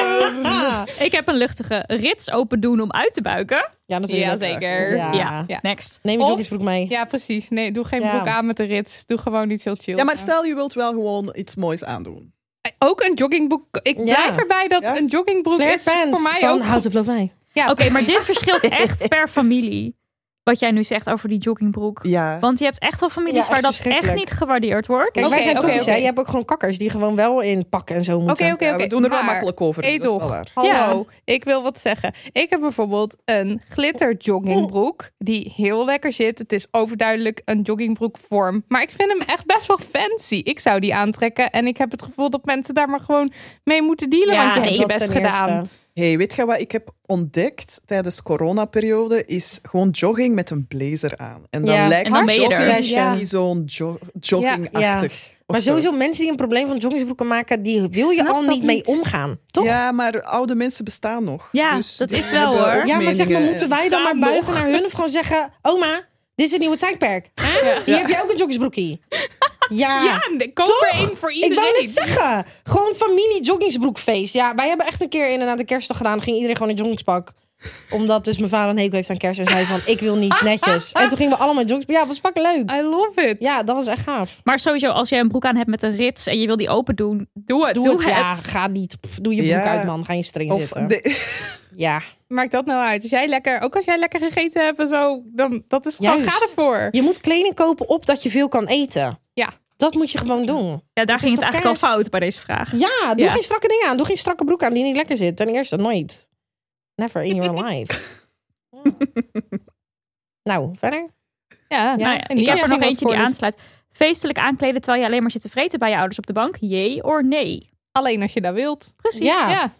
Ja, Ik heb een luchtige rits open doen om uit te buiken. Ja natuurlijk. Ja, zeker. Ja. Ja, Ja. next. Neem je joggingsbroek mee. Ja, precies. Nee, doe geen Ja. broek aan met de rits. Doe gewoon iets heel chill. Ja, maar stel je wilt wel gewoon iets moois aandoen. Ook een joggingbroek. Ik Ja. blijf erbij dat Ja. een joggingbroek is voor mij van ook... House of Lovij. Ja, Oké, maar dit verschilt echt per familie. Wat jij nu zegt over die joggingbroek. Ja. Want je hebt echt wel families Ja, waar dat echt niet gewaardeerd wordt. Kijk, wij zijn tokkies, hè. oké. Je hebt ook gewoon kakkers die gewoon wel in pakken en zo moeten. Oké, oké, Ja, oké. we doen er wel Maar, makkelijk over. dat is wel Edoch, waar. hallo. Ik wil wat zeggen. Ik heb bijvoorbeeld een glitter joggingbroek die heel lekker zit. Het is overduidelijk een joggingbroekvorm. Maar ik vind hem echt best wel fancy. Ik zou die aantrekken. En ik heb het gevoel dat mensen daar maar gewoon mee moeten dealen. Ja, want je hebt je best gedaan. eerste. Hey, weet je wat ik heb ontdekt tijdens de coronaperiode? Is gewoon jogging met een blazer aan. En dan Ja. lijkt En dan ben je jogging. Ja. niet zo'n jo joggingachtig. of Maar zo. sowieso mensen die een probleem van joggingsbroeken maken, die wil je Snap al dat niet mee niet. omgaan. Toch? Ja, maar oude mensen bestaan nog. Ja, Dus dat die is wel, hebben hoor. ook Ja, maar zeg maar, meningen. moeten wij dan maar Staan buigen nog. naar hun of gewoon zeggen: Oma, dit is het nieuwe tijdperk. Hè? Hier heb je ook een joggingsbroekie. Ja. Ja, koop Toch? er één voor Ik iedereen. wou net zeggen. Gewoon familie joggingsbroekfeest. Ja, wij hebben echt een keer inderdaad de kerstdag gedaan. Ging iedereen gewoon in joggingspak. Omdat dus mijn vader een hekel heeft aan kerst. En zei van, ik wil niet netjes. En toen gingen we allemaal in joggingspak. Ja, was fucking leuk. I love it. Ja, dat was echt gaaf. Maar sowieso, als je een broek aan hebt met een rits en je wil die open doen, Doe het. Doe Doe het. het. Ja, ga niet. pff, doe je broek Ja. uit, man. Ga je streng Of zitten. de- Ja. Maakt dat nou uit? Als jij lekker, ook als jij lekker gegeten hebt en zo, dan dat is gewoon, Juist. ga ervoor. Je moet kleding kopen op dat je veel kan eten. Ja. Dat moet je gewoon doen. ja, daar ging het eigenlijk al fout bij deze vraag. Ja, doe Ja. geen strakke dingen aan. Doe geen strakke broek aan die niet lekker zit. Ten eerste, nooit. Never in your life. Ja. Nou, verder? Ja, Nou ja, ik heb er nog eentje die voor, aansluit. Feestelijk aankleden terwijl je alleen maar zit te vreten bij je ouders op de bank. Jee or nee? Alleen als je dat wilt. Precies. Ja.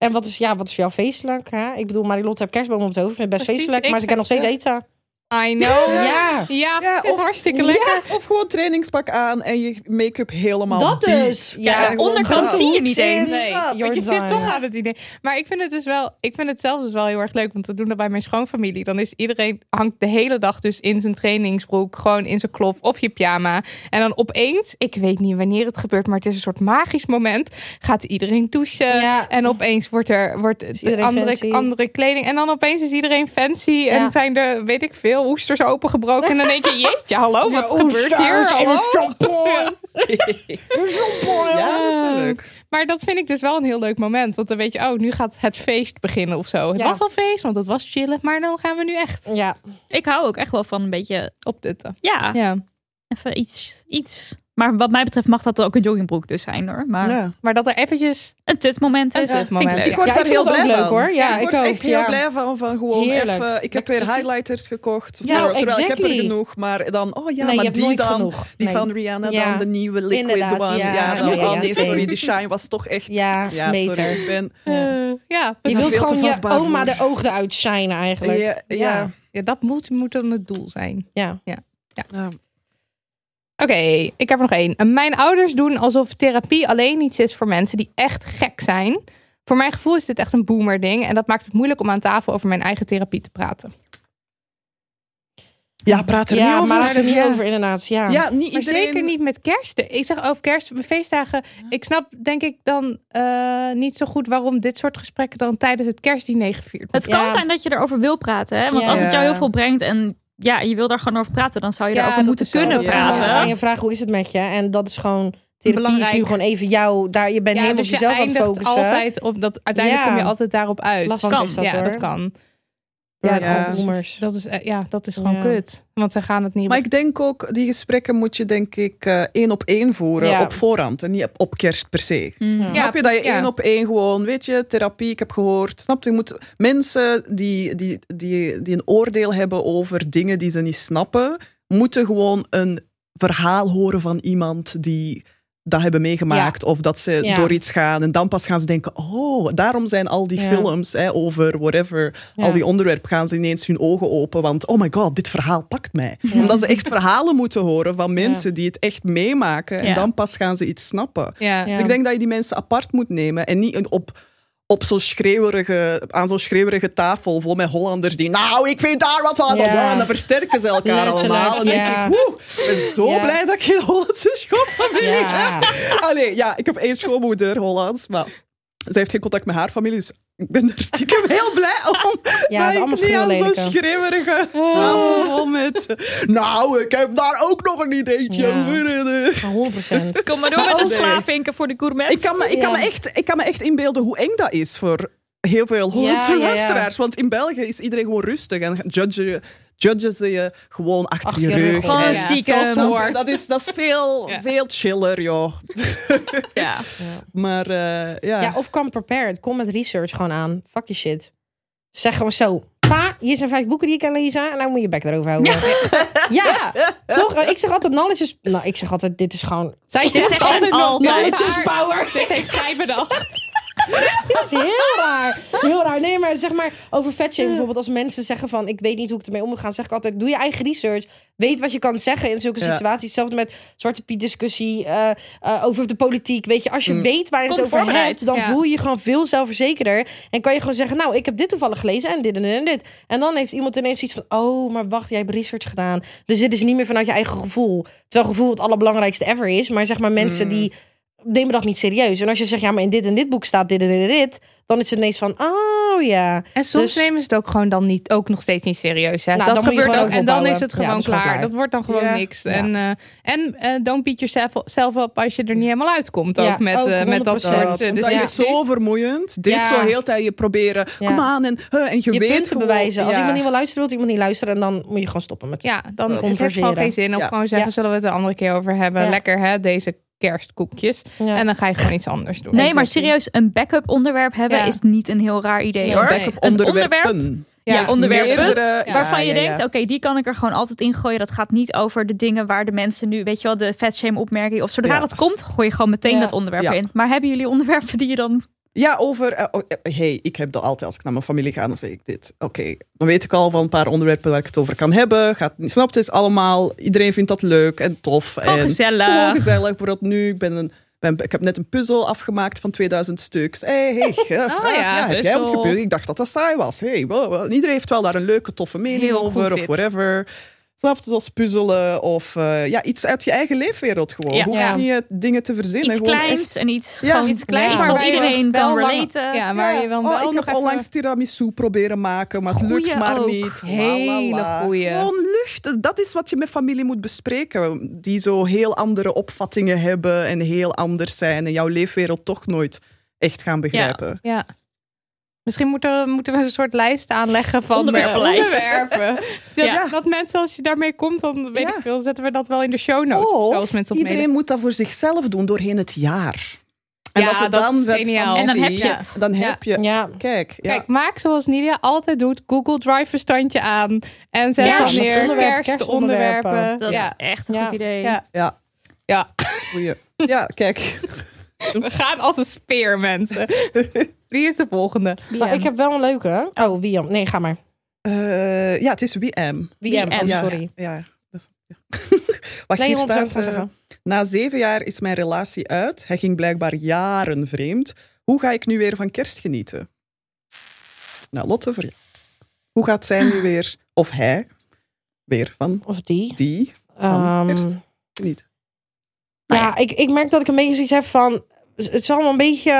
En wat is, ja, wat is voor jou feestelijk? Hè? Ik bedoel, Marilotte heeft kerstboom op het hoofd. Vindt het best Precies, feestelijk, maar ze kan nog steeds vind- eten. I know. Ja. Ja, of- hartstikke lekker. Of gewoon trainingspak aan en je make-up helemaal Dat dus. Ja, onderkant zie je niet eens. Nee, je zit toch aan het idee. Maar ik vind het dus wel, ik vind het zelf dus wel heel erg leuk, want we doen dat bij mijn schoonfamilie. Dan is iedereen hangt de hele dag dus in zijn trainingsbroek, gewoon in zijn klof of je pyjama. En dan opeens, ik weet niet wanneer het gebeurt, maar het is een soort magisch moment. Gaat iedereen douchen Ja. en opeens wordt er wordt andere, fancy. andere kleding en dan opeens is iedereen fancy Ja. en zijn er weet ik veel oesters opengebroken en dan denk je jeetje hallo wat gebeurt hier hallo. Ja. Ja, dat is wel leuk. Maar dat vind ik dus wel een heel leuk moment. Want dan weet je, oh, nu gaat het feest beginnen of zo. Het Ja. was al feest, want het was chillen. Maar dan gaan we nu echt Ja, Ik hou ook echt wel van een beetje, opdutten. ja, Ja. even iets, iets. Maar wat mij betreft mag dat ook een joggingbroek dus zijn hoor. Maar Ja. Maar dat er eventjes... een tutmoment is, tutmoment, ik word Ja, daar heel blij leuk, van. hoor. Ja, ik ik word ook, echt heel ja. blij van, van gewoon Heerlijk. even... Ik heb Lekker weer te- highlighters gekocht. Ja, voor, terwijl ik heb er genoeg, maar dan... Oh ja, Nee, maar die dan... genoeg. Die Nee. van Rihanna Ja. dan, de nieuwe liquid Inderdaad, one. ja. Ja, dan, Ja, ja, oh nee, sorry, de shine was toch echt... Ja, sorry, beter. ik ben... eh, ja, je wilt gewoon je oma de ogen eruit shinen eigenlijk. Ja, ja. ja, dat moet, moet dan het doel zijn. Ja. ja. Oké, ik heb er nog één. Mijn ouders doen alsof therapie alleen iets is voor mensen die echt gek zijn. Voor mijn gevoel is dit echt een boomer ding. En dat maakt het moeilijk om aan tafel over mijn eigen therapie te praten. Ja, praat er niet Ja, over. maar het er niet Ja. over inderdaad. Ja. Ja, niet Maar iedereen... zeker niet met kerst. Ik zeg over kerst, feestdagen. Ik snap denk ik dan eh, niet zo goed waarom dit soort gesprekken dan tijdens het kerstdiner gevierd Het worden. kan Ja. zijn dat je erover wil praten. Hè? Want Ja. als het jou heel veel brengt en ja, je wil daar gewoon over praten, dan zou je Ja, daarover moeten kunnen praten. Gaan je vragen hoe is het met je? En dat is gewoon therapie is nu gewoon even jou. Daar, je bent Ja, helemaal dus op jezelf aan het focussen. altijd op dat. Uiteindelijk Ja. kom je altijd daarop uit. Lastig Want- is dat, ja, hoor. dat kan. Ja, Ja, dat is- boomers. Dat is, eh, ja, dat is gewoon Ja. kut. Want ze gaan het niet. Maar ik denk ook, die gesprekken moet je denk ik eh, één op één voeren Ja. op voorhand en niet op, kerst per se. Mm. Ja, snap je dat je ja. één op één gewoon, weet je, therapie, ik heb gehoord. Snap je, je moet mensen die, die, die, die een oordeel hebben over dingen die ze niet snappen, moeten gewoon een verhaal horen van iemand die dat hebben meegemaakt of dat ze Ja. door iets gaan en dan pas gaan ze denken, oh, daarom zijn al die films hè, over whatever, al die onderwerpen, gaan ze ineens hun ogen open, want oh my god, dit verhaal pakt mij. Omdat ze echt verhalen moeten horen van mensen die het echt meemaken en dan pas gaan ze iets snappen. Dus ik denk dat je die mensen apart moet nemen en niet op, op zo'n schreeuwerige, aan zo'n schreeuwerige tafel vol met Hollanders die, nou, ik vind daar wat van. Ja. En dan versterken ze elkaar Letterlijk, allemaal. En dan ja. denk ik, woe, ik ben zo Ja. blij dat ik geen Hollandse schoonfamilie heb. Allee, ja, ik heb één schoonmoeder, Hollands, maar ze heeft geen contact met haar familie, dus ik ben daar stiekem heel blij om. Ja, het is allemaal dat ik niet aan zo'n schreeuwerige tafel vol met... Nou, ik heb daar ook nog een ideetje Ja. over. En, eh, 100%. Kom maar door met Oh, de nee. slavinken voor de gourmet. Ik kan, me, ik, kan me echt, ik kan me echt inbeelden hoe eng dat is voor heel veel Hollandse Ja, ja, ja. luisteraars. Want in België is iedereen gewoon rustig en judge, judgen ze je gewoon achter, Achter je rug. rug. Gewoon En- stiekem. dat is, dat is veel, Ja. veel chiller, joh. Ja. Maar eh, ja. Ja, of come prepared. Kom met research gewoon aan. Fuck die shit. Zeg gewoon zo. Pa, hier zijn vijf boeken die je kan lezen. En nou moet je bek erover houden. Ja, toch? Ik zeg altijd knowledge is... Nou, ik zeg altijd, dit is gewoon... Zij zegt altijd knowledge is Knowledge is power. Dit heeft zij bedacht. Dat is heel raar. Heel raar. Nee, maar zeg maar over vetshaming bijvoorbeeld. Als mensen zeggen van, ik weet niet hoe ik ermee om moet gaan. Zeg ik altijd, doe je eigen research. Weet wat je kan zeggen in zulke Ja. situaties. Hetzelfde met Zwarte Piet discussie. eh, eh, over de politiek. Weet je, als je Mm. weet waar je het over voorbereid. hebt. Dan Ja. voel je je gewoon veel zelfverzekerder. En kan je gewoon zeggen, nou, ik heb dit toevallig gelezen. En dit en dit en dit. En dan heeft iemand ineens iets van, oh, maar wacht, jij hebt research gedaan. Dus dit is niet meer vanuit je eigen gevoel. Terwijl gevoel het allerbelangrijkste ever is. Maar zeg maar mensen Mm. die nemen dat niet serieus. En als je zegt, ja, maar in dit en dit boek staat dit en dit en dit. Dan is het ineens van, oh ja. En soms Dus- nemen ze het ook gewoon dan niet, ook nog steeds niet serieus. Hè? Nou, dat gebeurt gewoon ook. En dan is het gewoon is klaar. klaar. Dat wordt dan gewoon Ja. niks. Ja. En, eh, en eh, don't beat yourself zelf up als je er niet helemaal uitkomt. Ook Ja, met, ook eh, met dat 100%. soort Dat, eh, dat dus is zo vermoeiend. Dit Ja. zo heel tijd je proberen. Ja. Kom aan en, en je, Je weet punten gewoon- bewijzen. Als ja. iemand niet wil luisteren, wil iemand niet luisteren. En dan moet je gewoon stoppen met Ja, dan het heeft gewoon geen zin. Of gewoon zeggen, zullen we het een andere keer over hebben. Lekker hè, deze kerstkoekjes. Ja. En dan ga je gewoon iets anders doen. Nee, maar serieus, een backup onderwerp hebben Ja. is niet een heel raar idee hoor. Backup Een onderwerpen. Ja, Ja, onderwerpen. Meerdere- ja, Waarvan je ja, ja. denkt, oké, die kan ik er gewoon altijd in gooien. Dat gaat niet over de dingen waar de mensen nu, weet je wel, de vetshame opmerking. Of zodra Ja. dat komt, gooi je gewoon meteen Ja. dat onderwerp Ja. in. Maar hebben jullie onderwerpen die je dan... Ja, over. eh, oh, eh, hey, ik heb dat altijd als ik naar mijn familie ga, dan zeg ik dit. Oké, dan weet ik al van een paar onderwerpen waar ik het over kan hebben. Gaat, snapt het allemaal. Iedereen vindt dat leuk en tof. Gewoon en gezellig. Gewoon gezellig. Bijvoorbeeld nu, ik ben een. ben- ik heb net een puzzel afgemaakt van 2000 stuks. Hey, hey, Oh ja, heb jij wat gebeurd? Ik dacht dat dat saai was. Hey, wow, wow. Iedereen heeft wel daar een leuke, toffe mening Heel over of dit. Snap je, zoals puzzelen of eh, ja, iets uit je eigen leefwereld gewoon. Ja. Hoef Ja. niet eh, dingen te verzinnen. Iets kleins echt- en iets, Ja, Iets kleins, Ja. maar waar je iedereen wel relaten. Ja, waar je wel, oh, wel ik nog heb even... onlangs tiramisu proberen maken, maar het Goeie lukt maar ook. niet. Hele goeie. Gewoon lucht. Dat is wat je met familie moet bespreken. Die zo heel andere opvattingen hebben en heel anders zijn. En jouw leefwereld toch nooit echt gaan begrijpen. Ja. Misschien moeten, moeten we een soort lijst aanleggen van Onderwerpenlijst. eh, onderwerpen. Dat, Ja. dat mensen, als je daarmee komt, dan weet Ja. ik veel, zetten we dat wel in de show notes. Of zoals mensen op iedereen moet dat voor zichzelf doen doorheen het jaar. En Ja, als het dat dan is van En dan heb je het. Dan Ja. heb je... Ja. Kijk, ja. Kijk, maak zoals Nidia altijd doet. Google Drive bestandje aan. En zet dan weer Onderwerp- kerstonderwerpen. kerstonderwerpen. Dat Ja. is echt een Ja. goed idee. Ja. ja, ja, goeie. ja, kijk. we gaan als een speer, mensen. Wie is de volgende? Maar ik heb wel een leuke. Oh, Wiam. Nee, ga maar. Eh, ja, het is WM. WM. Oh, sorry. Ja. Dus, ja. Wacht, Nee, hier 100% staat... eh, na zeven jaar is mijn relatie uit. Hij ging blijkbaar jaren vreemd. Hoe ga ik nu weer van kerst genieten? Nou, Lotte, voor jou. Hoe gaat zij nu weer, of hij, weer van Of die. die Ehm, kerst. genieten? ja, ik, ik merk dat ik een beetje zoiets heb van... Het is allemaal een beetje...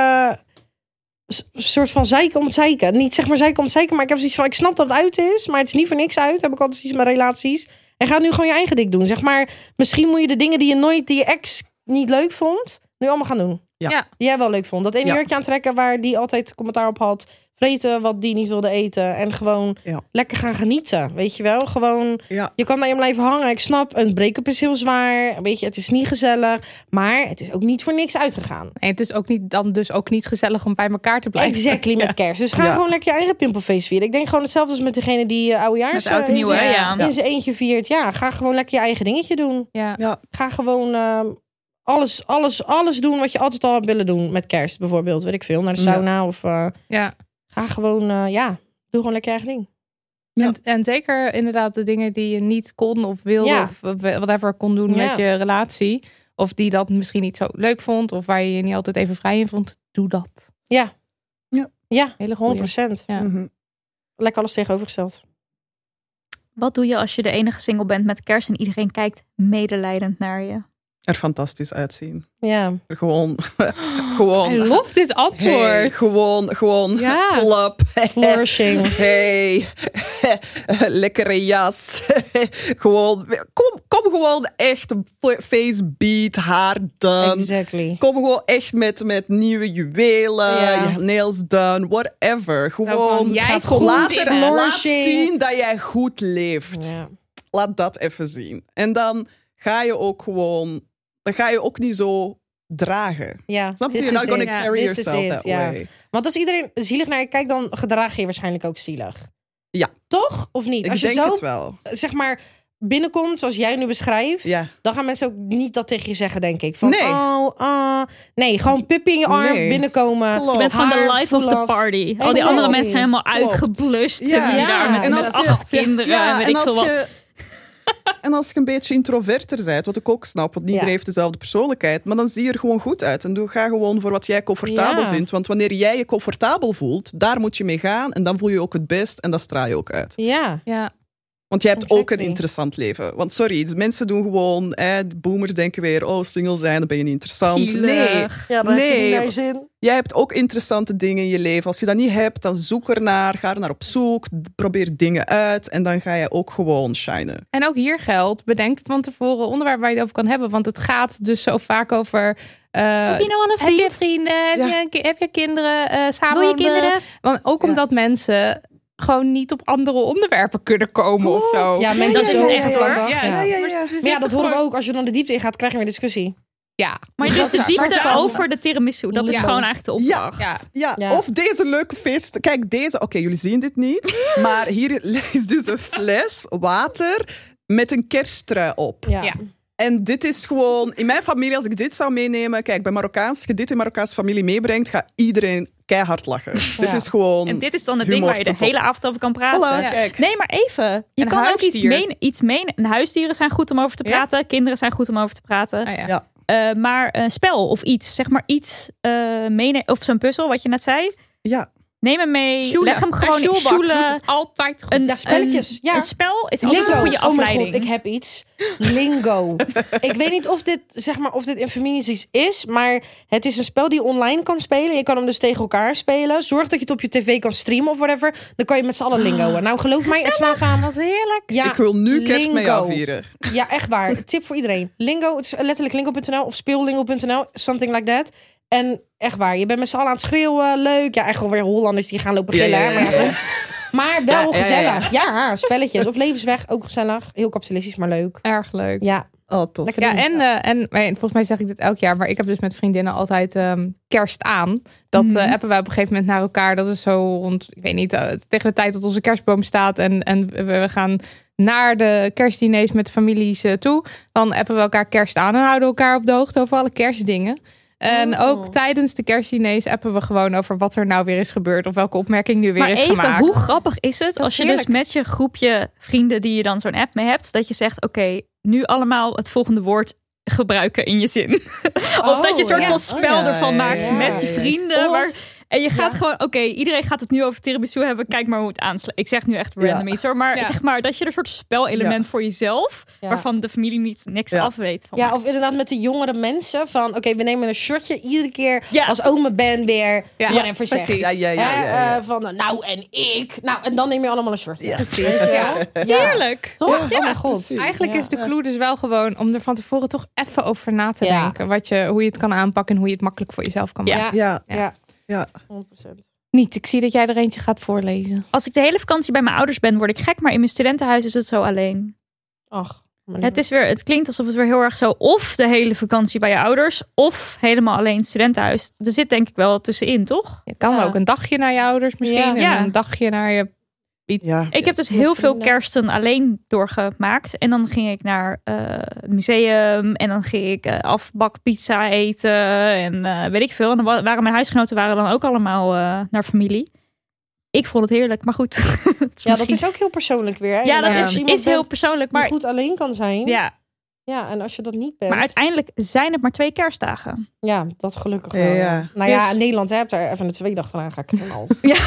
soort van zeiken om het zeiken. Niet zeg maar zeiken om het zeiken, maar ik heb zoiets van... Ik snap dat het uit is, maar het is niet voor niks uit. Heb ik altijd iets met relaties. En ga nu gewoon je eigen dik doen. Zeg maar, misschien moet je de dingen die je nooit, die je ex niet leuk vond... Nu allemaal gaan doen. Ja. Ja. Die jij wel leuk vond. Dat ene Ja. jurkje aantrekken waar die altijd commentaar op had. Vreten wat die niet wilde eten. En gewoon Ja. lekker gaan genieten. Weet je wel? Gewoon Ja. je kan naar je blijven hangen. Ik snap, een break-up is heel zwaar. Weet je, het is niet gezellig. Maar het is ook niet voor niks uitgegaan. En het is ook niet, dan dus ook niet gezellig om bij elkaar te blijven. Exactly met kerst. Dus ga Ja. gewoon lekker je eigen pimpelfeest vieren. Ik denk gewoon hetzelfde als met degene die uh, oudejaars... Met oud en eh, nieuw, in zijn- ja. In zijn eentje viert. Ja, ga gewoon lekker je eigen dingetje doen. Ja. Ja. Ga gewoon ehm, alles, alles, alles doen wat je altijd al hebt willen doen. Met kerst bijvoorbeeld. Weet ik veel. Naar de Ja. sauna of... eh, ja. Ga gewoon, eh, ja, doe gewoon lekker je eigen ding. Ja. En, en zeker inderdaad de dingen die je niet kon of wilde Ja. of whatever kon doen Ja. met je relatie. Of die dat misschien niet zo leuk vond of waar je je niet altijd even vrij in vond. Doe dat. Ja. Ja. Ja, Hele 100 goeie. Ja. Mhm. Lekker alles tegenovergesteld. Wat doe je als je de enige single bent met kerst en iedereen kijkt medelijdend naar je? Er fantastisch uitzien. Ja. Gewoon, gewoon. I love dit antwoord. Hey, gewoon, gewoon. Ja. Flourishing. Hey, lekkere jas. gewoon, kom, kom gewoon echt face beat, haar done. Exactly. Kom gewoon echt met, met nieuwe juwelen, Ja. nails done, whatever. Gewoon, jij laat, goed laat, zien dat jij goed leeft. Ja. Laat dat even zien. En dan ga je ook gewoon, dan ga je ook niet zo dragen. Ja, Snap je? You're not gonna carry yourself that way. Want als iedereen zielig naar je kijkt, dan gedraag je je waarschijnlijk ook zielig. Ja. Toch? Of niet? Ik als je denk zo, het wel. zeg maar, binnenkomt zoals jij nu beschrijft, Ja. dan gaan mensen ook niet dat tegen je zeggen, denk ik. Van, Nee. oh, ah. Nee, gewoon puppy in je arm, Nee. binnenkomen. Klopt. Je bent gewoon de Haar life of the party. Al die andere mensen zijn helemaal Klopt. uitgeblust. Ja. Ja. Ja. Daar met, En met als je- acht kinderen en weet en ik als veel wat. En als je een beetje introverter bent, wat ik ook snap, want iedereen Ja. heeft dezelfde persoonlijkheid, maar dan zie je er gewoon goed uit. En doe, ga gewoon voor wat jij comfortabel Ja. vindt. Want wanneer jij je comfortabel voelt, daar moet je mee gaan en dan voel je je ook het best en dat straal je ook uit. Ja. Ja. Want jij hebt ook een interessant leven. Want sorry, dus mensen doen gewoon, de boomers denken weer, oh, single zijn, dan ben je niet interessant. Nee, Ja, heb je zin. jij hebt ook interessante dingen in je leven. Als je dat niet hebt, dan zoek ernaar, ga er naar op zoek, probeer dingen uit en dan ga je ook gewoon shinen. En ook hier geldt, bedenk van tevoren onderwerp waar je het over kan hebben. Want het gaat dus zo vaak over... eh, Heb je nou al een heb je vriend? vrienden? Heb, Ja. je, heb je kinderen? eh samen Wil je kinderen? Want ook Ja. omdat mensen gewoon niet op andere onderwerpen kunnen komen of zo. Ja, mensen Dat is echt hoor. Ja, ja. ja. Maar, dat horen we ook. Als je dan de diepte ingaat, krijg je weer discussie. Ja. Maar dus de Ja. diepte over de tiramisu, dat is Ja. gewoon eigenlijk de opdracht. Ja. Ja, Ja. of deze leuke feest. Kijk, deze. Oké, jullie zien dit niet. maar hier is dus een fles water met een kersttrui op. Ja. En dit is gewoon... In mijn familie, als ik dit zou meenemen... Kijk, bij Marokkaans, als je dit in Marokkaanse familie meebrengt, gaat iedereen keihard lachen. Dit is gewoon... En dit is dan het ding waar je de hele avond over kan praten. Voilà. Nee, maar even. Je Een kan ook iets menen. Iets menen. En Huisdieren zijn goed om over te Ja. praten. Kinderen zijn goed om over te praten. Ah, ja. Ja. Eh, maar een spel of iets, zeg maar iets eh meenemen. Of zo'n puzzel, wat je net zei. Ja, Neem hem mee. Sjoelen. Leg hem gewoon in sjoelen. het altijd goed. Een, Ja, spelletjes. Een, Ja. een spel is altijd Lingo. een goede Oh mijn afleiding. god, ik heb iets. Lingo. ik weet niet of dit, zeg maar, of dit in families iets is, maar het is een spel die je online kan spelen. Je kan hem dus tegen elkaar spelen. Zorg dat je het op je tv kan streamen of whatever. Dan kan je met z'n allen lingoen. Nou, geloof mij, het slaat aan. Wat heerlijk. Ja, ik wil nu kerst mee afvieren. Ja, echt waar. Tip voor iedereen. Lingo, het is letterlijk lingo.nl of speellingo.nl, something like that. En echt waar, je bent met z'n allen aan het schreeuwen, leuk. Ja, echt gewoon weer Hollanders die gaan lopen gillen. ja, Maar, ja, ja. goed. maar wel Ja, ja, ja, ja. gezellig. Ja, spelletjes. Of levensweg, ook gezellig. Heel kapitalistisch, maar leuk. Erg leuk. Ja, Oh, tof. lekker Ja, doen. en, eh, en maar volgens mij zeg ik dit elk jaar, maar ik heb dus met vriendinnen altijd ehm, kerst aan. Dat Mhm. eh, appen wij op een gegeven moment naar elkaar. Dat is zo rond, ik weet niet, eh, tegen de tijd dat onze kerstboom staat en, en we, we gaan naar de kerstdiners met families eh, toe. Dan appen we elkaar kerst aan en houden elkaar op de hoogte over alle kerstdingen. En Oh. ook tijdens de kerstdiners appen we gewoon over wat er nou weer is gebeurd. Of welke opmerking nu weer Maar is even, gemaakt. hoe grappig is het als je dus met je groepje vrienden die je dan zo'n app mee hebt, dat je zegt, oké, nu allemaal het volgende woord gebruiken in je zin. of dat je een soort ja. van spel Oh, ja, ervan ja, maakt ja, met je ja. vrienden. Of- maar, en je gaat Ja. gewoon, oké, iedereen gaat het nu over tiramisu hebben. Kijk maar hoe het aanslaat. Ik zeg nu echt random Ja. iets hoor. Maar Ja. zeg maar dat je er een soort spelelement Ja. voor jezelf, Ja. waarvan de familie niet niks Ja. af weet. Van Ja, of inderdaad met de jongere mensen van... oké, we nemen een shotje iedere keer Ja. als oma Ben weer Ja, whatever zegt. precies. Ja, ja, ja, Hè, ja, ja. eh, van, nou en ik. Nou, en dan neem je allemaal een shotje. Precies. Ja. Heerlijk. Toch? Ja, oh mijn god. precies. Eigenlijk Ja. is de clue dus wel gewoon om er van tevoren toch even over na te Ja. denken. Wat je, hoe je het kan aanpakken en hoe je het makkelijk voor jezelf kan Ja. maken. Ja, Ja, ja. 100%. Niet, ik zie dat jij er eentje gaat voorlezen. Als ik de hele vakantie bij mijn ouders ben, word ik gek. Maar in mijn studentenhuis is het zo alleen. Ach, Het, is weer, het klinkt alsof het weer heel erg zo of de hele vakantie bij je ouders of helemaal alleen het studentenhuis. Er zit denk ik wel tussenin, toch? Je kan Ja. ook een dagje naar je ouders misschien. Ja. En Ja. een dagje naar je... ja. Ik heb dus heel veel kersten alleen doorgemaakt. En dan ging ik naar eh, het museum en dan ging ik eh, afbakpizza eten en eh, weet ik veel. En dan waren mijn huisgenoten waren dan ook allemaal eh, naar familie. Ik vond het heerlijk, maar goed. Ja, dat is ook heel persoonlijk weer. Hè? ja, dat is, heel persoonlijk. Maar, goed alleen kan zijn. ja, Ja, en als je dat niet bent. maar uiteindelijk zijn het maar twee kerstdagen. Ja, dat is gelukkig wel. ja. Nou ja, Dus- in Nederland heb je er even een tweede dag eraan ga ik ervan al. Ja.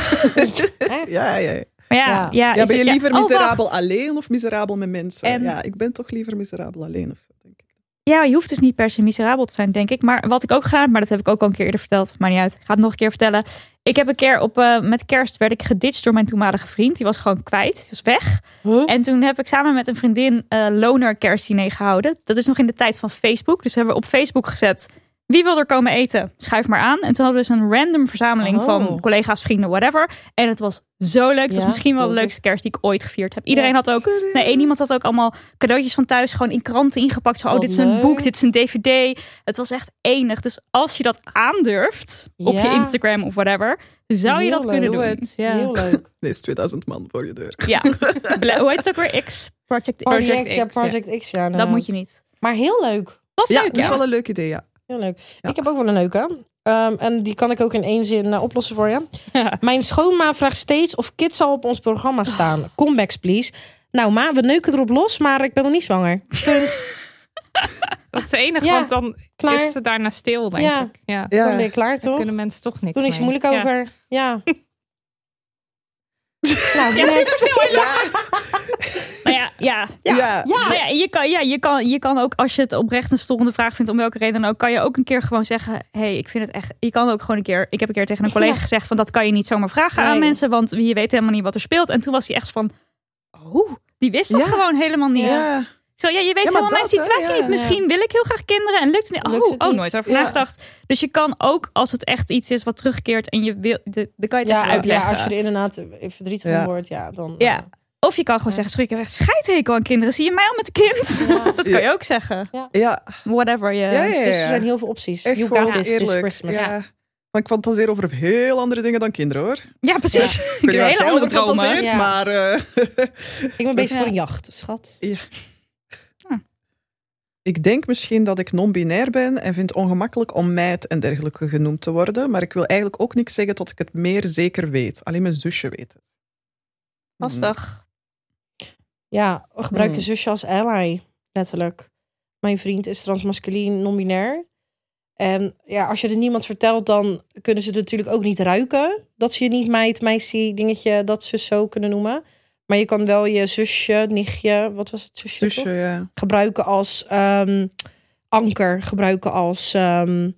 Ja, ja. Maar ja, Ja. ja. Ja, is ben je liever oh, miserabel alleen of miserabel met mensen? En- Ja, ik ben toch liever miserabel alleen of zo, denk ik. Ja, je hoeft dus niet per se miserabel te zijn, denk ik. Maar wat ik ook gedaan heb, maar dat heb ik ook al een keer eerder verteld. Maar niet uit. Ik ga het nog een keer vertellen. Ik heb een keer op, eh, met kerst werd ik geditcht door mijn toenmalige vriend. Die was gewoon kwijt. Die was weg. En toen heb ik samen met een vriendin eh loner kerstdiner gehouden. Dat is nog in de tijd van Facebook. Dus hebben we op Facebook gezet. Wie wil er komen eten? Schuif maar aan. En toen hadden we dus een random verzameling Oh. van collega's, vrienden, whatever. En het was zo leuk. Het was Ja, misschien wel de leukste kerst die ik ooit gevierd heb. Iedereen Ja. had ook... Nee, één iemand had ook allemaal cadeautjes van thuis gewoon in kranten ingepakt. Zo, oh, dit is een leuk. boek, dit is een dvd. Het was echt enig. Dus als je dat aandurft op je Ja. Instagram of whatever, zou je dat kunnen doen. Het. Ja. Heel leuk. Er is 2000 man voor je deur. Ja. Hoe heet het ook weer? X. Project X. Project, X, ja, ja. Project X, ja. Dat moet je niet. Maar heel leuk. Was Ja, leuk, dat is ja. wel een leuk idee, ja. Heel leuk. Ja. Ik heb ook wel een leuke. Ehm, en die kan ik ook in één zin eh, oplossen voor je. Mijn schoonma vraagt steeds of kids al op ons programma staan. Comebacks, please. Nou, ma, we neuken erop los, maar ik ben nog niet zwanger. Punt. Dat is het enige, Ja, want dan Klaar. is ze daarna stil, denk Ja. ik. Ja. Dan ben Ja, je klaar, Daar toch? kunnen mensen toch niks Doe niks mee. moeilijk Ja. over. Ja. nou, next. Nou ja, ja, ja. Ja. Ja, je, kan, ja je, kan, je kan ook, als je het oprecht een storende vraag vindt, om welke reden dan ook, kan je ook een keer gewoon zeggen: hey, ik vind het echt. Je kan ook gewoon een keer. Ik heb een keer tegen een collega Ja. gezegd: van dat kan je niet zomaar vragen aan mensen, want je weet helemaal niet wat er speelt. En toen was hij echt van: oh, die wist dat Ja. gewoon helemaal niet. Ja. Zo, ja, je weet Ja, helemaal mijn dat, situatie ja. niet. Misschien wil ik heel graag kinderen en lukt het niet. Lukt Oh, het oh niet. nooit over Ja. nagedacht. Dus je kan ook, als het echt iets is wat terugkeert en je wil, de- dan kan je het even Ja, ja, uitleggen. als je er inderdaad verdrietig Ja. van wordt, ja, dan... Ja. eh, Of je kan gewoon zeggen, schrik je echt scheidhekel aan kinderen. Zie je mij al met een kind? Ja. dat kan je ook zeggen. Ja, Whatever je... ja, ja. ja. Dus er zijn heel veel opties. Echt you got this. Christmas. Ja. Maar ik fantaseer over heel andere dingen dan kinderen, hoor. Ja, precies. Ik Ik weet heb niet waar hele andere dromen. Ja. maar... eh, Ik ben bezig Ja. voor een jacht, schat. ik denk misschien dat ik non-binair ben en vind het ongemakkelijk om meid en dergelijke genoemd te worden. Maar ik wil eigenlijk ook niks zeggen tot ik het meer zeker weet. Alleen mijn zusje weet het. Lastig. Ja, gebruik je Hmm. zusje als ally, letterlijk. Mijn vriend is transmasculien, non-binair. En ja, als je het niemand vertelt, dan kunnen ze het natuurlijk ook niet ruiken. Dat ze je niet meid, meisje, dingetje, dat ze zo kunnen noemen. Maar je kan wel je zusje, nichtje, wat was het zusje? Zusje, toch? ja. gebruiken als ehm, anker, gebruiken als, ehm,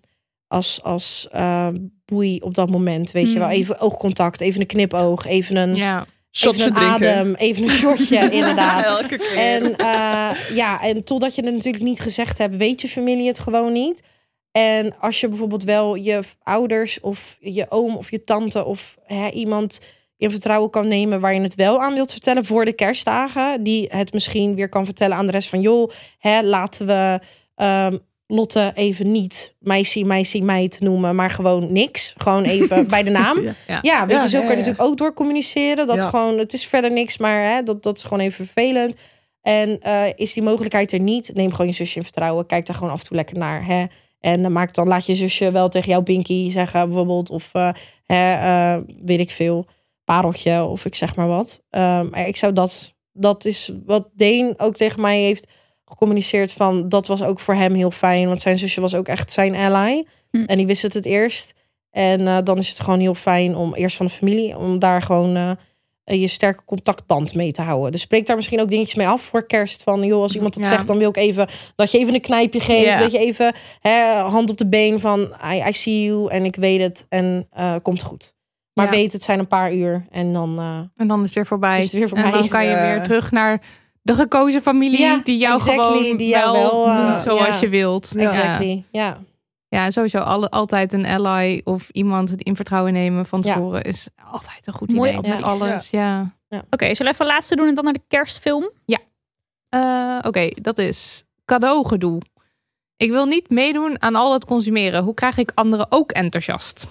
als, als ehm, boei op dat moment. Weet je Hmm. wel, even oogcontact, even een knipoog, even een, Ja. Shotje even een drinken. adem, even een shotje, inderdaad. Elke keer. En eh, ja, en totdat je het natuurlijk niet gezegd hebt, weet je familie het gewoon niet. En als je bijvoorbeeld wel je ouders of je oom of je tante of hè, iemand in vertrouwen kan nemen waar je het wel aan wilt vertellen voor de kerstdagen, die het misschien weer kan vertellen aan de rest van joh, hè, laten we ehm, Lotte even niet meisje, meisje, meid noemen, maar gewoon niks. Gewoon even bij de naam. Ja. Ja. Ja, weet Ja, je, zo ja, kan je ja. natuurlijk ook door communiceren. Dat Ja. is gewoon, het is verder niks, maar hè, dat, dat is gewoon even vervelend. En eh, is die mogelijkheid er niet, neem gewoon je zusje in vertrouwen. Kijk daar gewoon af en toe lekker naar. Hè? En dan maak dan laat je zusje wel tegen jou Binky zeggen, bijvoorbeeld. Of eh, hè, eh, weet ik veel, pareltje of ik zeg maar wat. Ehm, maar ik zou dat, dat is wat Deen ook tegen mij heeft gecommuniceerd van dat was ook voor hem heel fijn, want zijn zusje was ook echt zijn ally Hm. en die wist het het eerst. En eh, dan is het gewoon heel fijn om eerst van de familie, om daar gewoon eh, je sterke contactband mee te houden. Dus spreek daar misschien ook dingetjes mee af voor kerst. Van joh, als iemand Ja. zegt, dan wil ik even dat je even een knijpje geeft. Dat je even hè, hand op de been van I, I see you en ik weet het en eh, komt goed. Maar Ja. weet het zijn een paar uur en dan eh, En dan is het weer voorbij. is het weer voorbij. En dan kan je weer terug naar de gekozen familie Ja, die jou exactly, gewoon die jou wel, wel, eh, noemt zoals ja. je wilt. Ja. Ja. Exactly, ja. Ja, sowieso alle, altijd een ally of iemand het in vertrouwen nemen van Ja. tevoren is altijd een goed Mooi idee. Advies. alles, ja. Oké, zullen we even laatste doen en dan naar de kerstfilm? Eh, Oké, dat is cadeaugedoe. Ik wil niet meedoen aan al dat consumeren. Hoe krijg ik anderen ook enthousiast?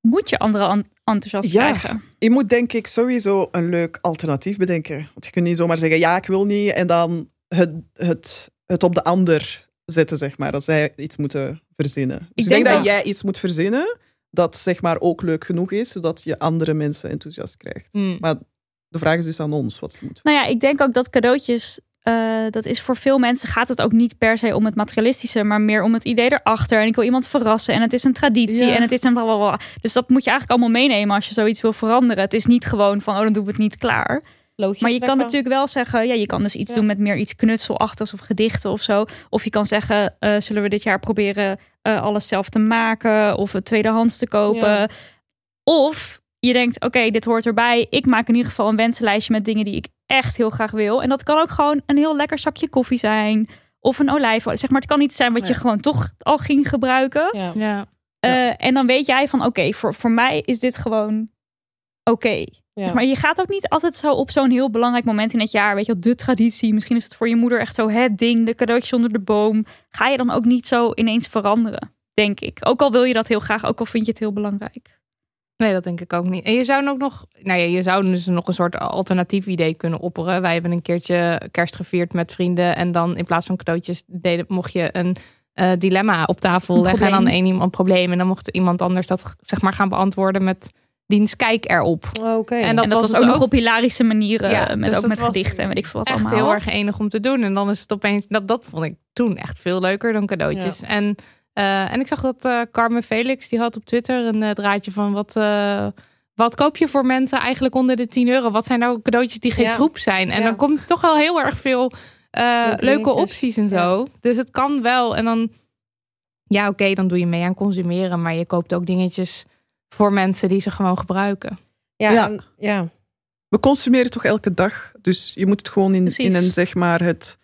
Moet je anderen an- enthousiast Ja. krijgen? Je moet denk ik sowieso een leuk alternatief bedenken. Want je kunt niet zomaar zeggen, ja, ik wil niet. En dan het, het, het op de ander zetten, zeg maar. Dat zij iets moeten verzinnen. Dus ik, denk denk dat jij iets moet verzinnen dat zeg maar ook leuk genoeg is, zodat je andere mensen enthousiast krijgt. Hmm. Maar de vraag is dus aan ons wat ze moeten Nou ja, ik denk ook dat cadeautjes, eh, dat is voor veel mensen gaat het ook niet per se om het materialistische, maar meer om het idee erachter. En ik wil iemand verrassen en het is een traditie Ja. en het is een blablabla. Dus dat moet je eigenlijk allemaal meenemen als je zoiets wil veranderen. Het is niet gewoon van, oh dan doen we het niet klaar. Maar je kan natuurlijk wel zeggen, ja, je kan dus iets Ja. doen met meer iets knutselachtigs of gedichten of zo. Of je kan zeggen, eh, zullen we dit jaar proberen eh, alles zelf te maken of het tweedehands te kopen. Ja. Of je denkt, oké, dit hoort erbij. Ik maak in ieder geval een wensenlijstje met dingen die ik echt heel graag wil. En dat kan ook gewoon een heel lekker zakje koffie zijn. Of een olijfolie. Zeg maar, het kan iets zijn wat je gewoon toch al ging gebruiken. Ja. Ja. Eh, en dan weet jij van, oké, voor, voor mij is dit gewoon oké. Ja. Maar je gaat ook niet altijd zo op zo'n heel belangrijk moment in het jaar. Weet je wel, de traditie. Misschien is het voor je moeder echt zo het ding, de cadeautjes onder de boom. Ga je dan ook niet zo ineens veranderen, denk ik. Ook al wil je dat heel graag, ook al vind je het heel belangrijk. Nee, dat denk ik ook niet. En je zou ook nog, nou ja, je zou dus nog een soort alternatief idee kunnen opperen. Wij hebben een keertje kerst gevierd met vrienden. En dan in plaats van cadeautjes deden, mocht je een eh, dilemma op tafel Een leggen. En dan één iemand probleem. En dan mocht iemand anders dat zeg maar gaan beantwoorden met diens kijk erop. Oké. En En dat was, was ook dus nog op hilarische manieren. Ja, met, dus ook met gedichten en weet ik veel wat echt allemaal. heel erg enig om te doen. En dan is het opeens, dat, dat vond ik toen echt veel leuker dan cadeautjes. En, eh, en ik zag dat eh, Carmen Felix, die had op Twitter een eh, draadje van wat, eh, wat koop je voor mensen eigenlijk onder de 10 euro? Wat zijn nou cadeautjes die geen Ja. troep zijn? En Ja. dan komt er toch wel heel erg veel eh, Leuke opties en zo. Dus het kan wel. En dan, ja oké, dan doe je mee aan consumeren. Maar je koopt ook dingetjes voor mensen die ze gewoon gebruiken. ja, Ja. en- ja. We consumeren toch elke dag. Dus je moet het gewoon in, Precies. in een, zeg maar, het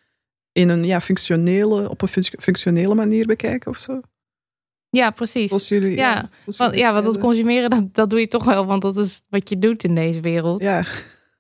in een ja, functionele, op een func- functionele manier bekijken of zo. Ja, precies. Zoals jullie. Ja, zoals Want, ja, want dat consumeren, dat, dat doe je toch wel, want dat is wat je doet in deze wereld. Ja,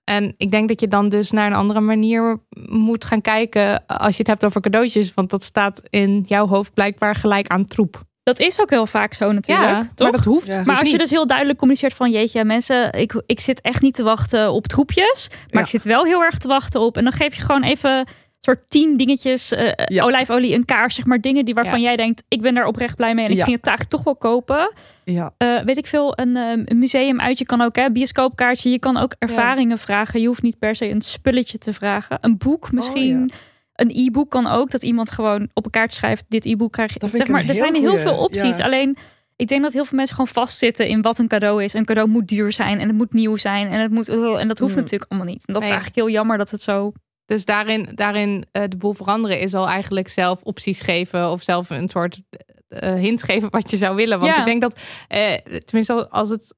En ik denk dat je dan dus naar een andere manier moet gaan kijken als je het hebt over cadeautjes, want dat staat in jouw hoofd blijkbaar gelijk aan troep. Dat is ook heel vaak zo natuurlijk, ja, toch? maar dat hoeft. Ja. dus Maar als je dus heel duidelijk communiceert van jeetje, mensen, ik, ik zit echt niet te wachten op troepjes. Maar Ja. ik zit wel heel erg te wachten op. En dan geef je gewoon even soort tien dingetjes, eh, Ja. olijfolie, een kaars, zeg maar dingen die waarvan Ja. jij denkt, ik ben daar oprecht blij mee en ik Ja. ging het eigenlijk toch wel kopen. ja. Eh, weet ik veel, een, eh, een museum uit, je kan ook hè, bioscoopkaartje, je kan ook ervaringen vragen. Je hoeft niet per se een spulletje te vragen. Een boek misschien. Oh, Een e-book kan ook, dat iemand gewoon op een kaart schrijft, dit e-book krijg je. Zeg maar, er zijn heel goeie, veel opties. ja. Alleen, ik denk dat heel veel mensen gewoon vastzitten in wat een cadeau is. Een cadeau moet duur zijn en het moet nieuw zijn en het moet en dat hoeft Mm. natuurlijk allemaal niet. En dat is Nee. eigenlijk heel jammer dat het zo. Dus daarin, daarin eh, de boel veranderen is al eigenlijk zelf opties geven of zelf een soort eh hint geven wat je zou willen. Want Ja. ik denk dat, eh, tenminste als het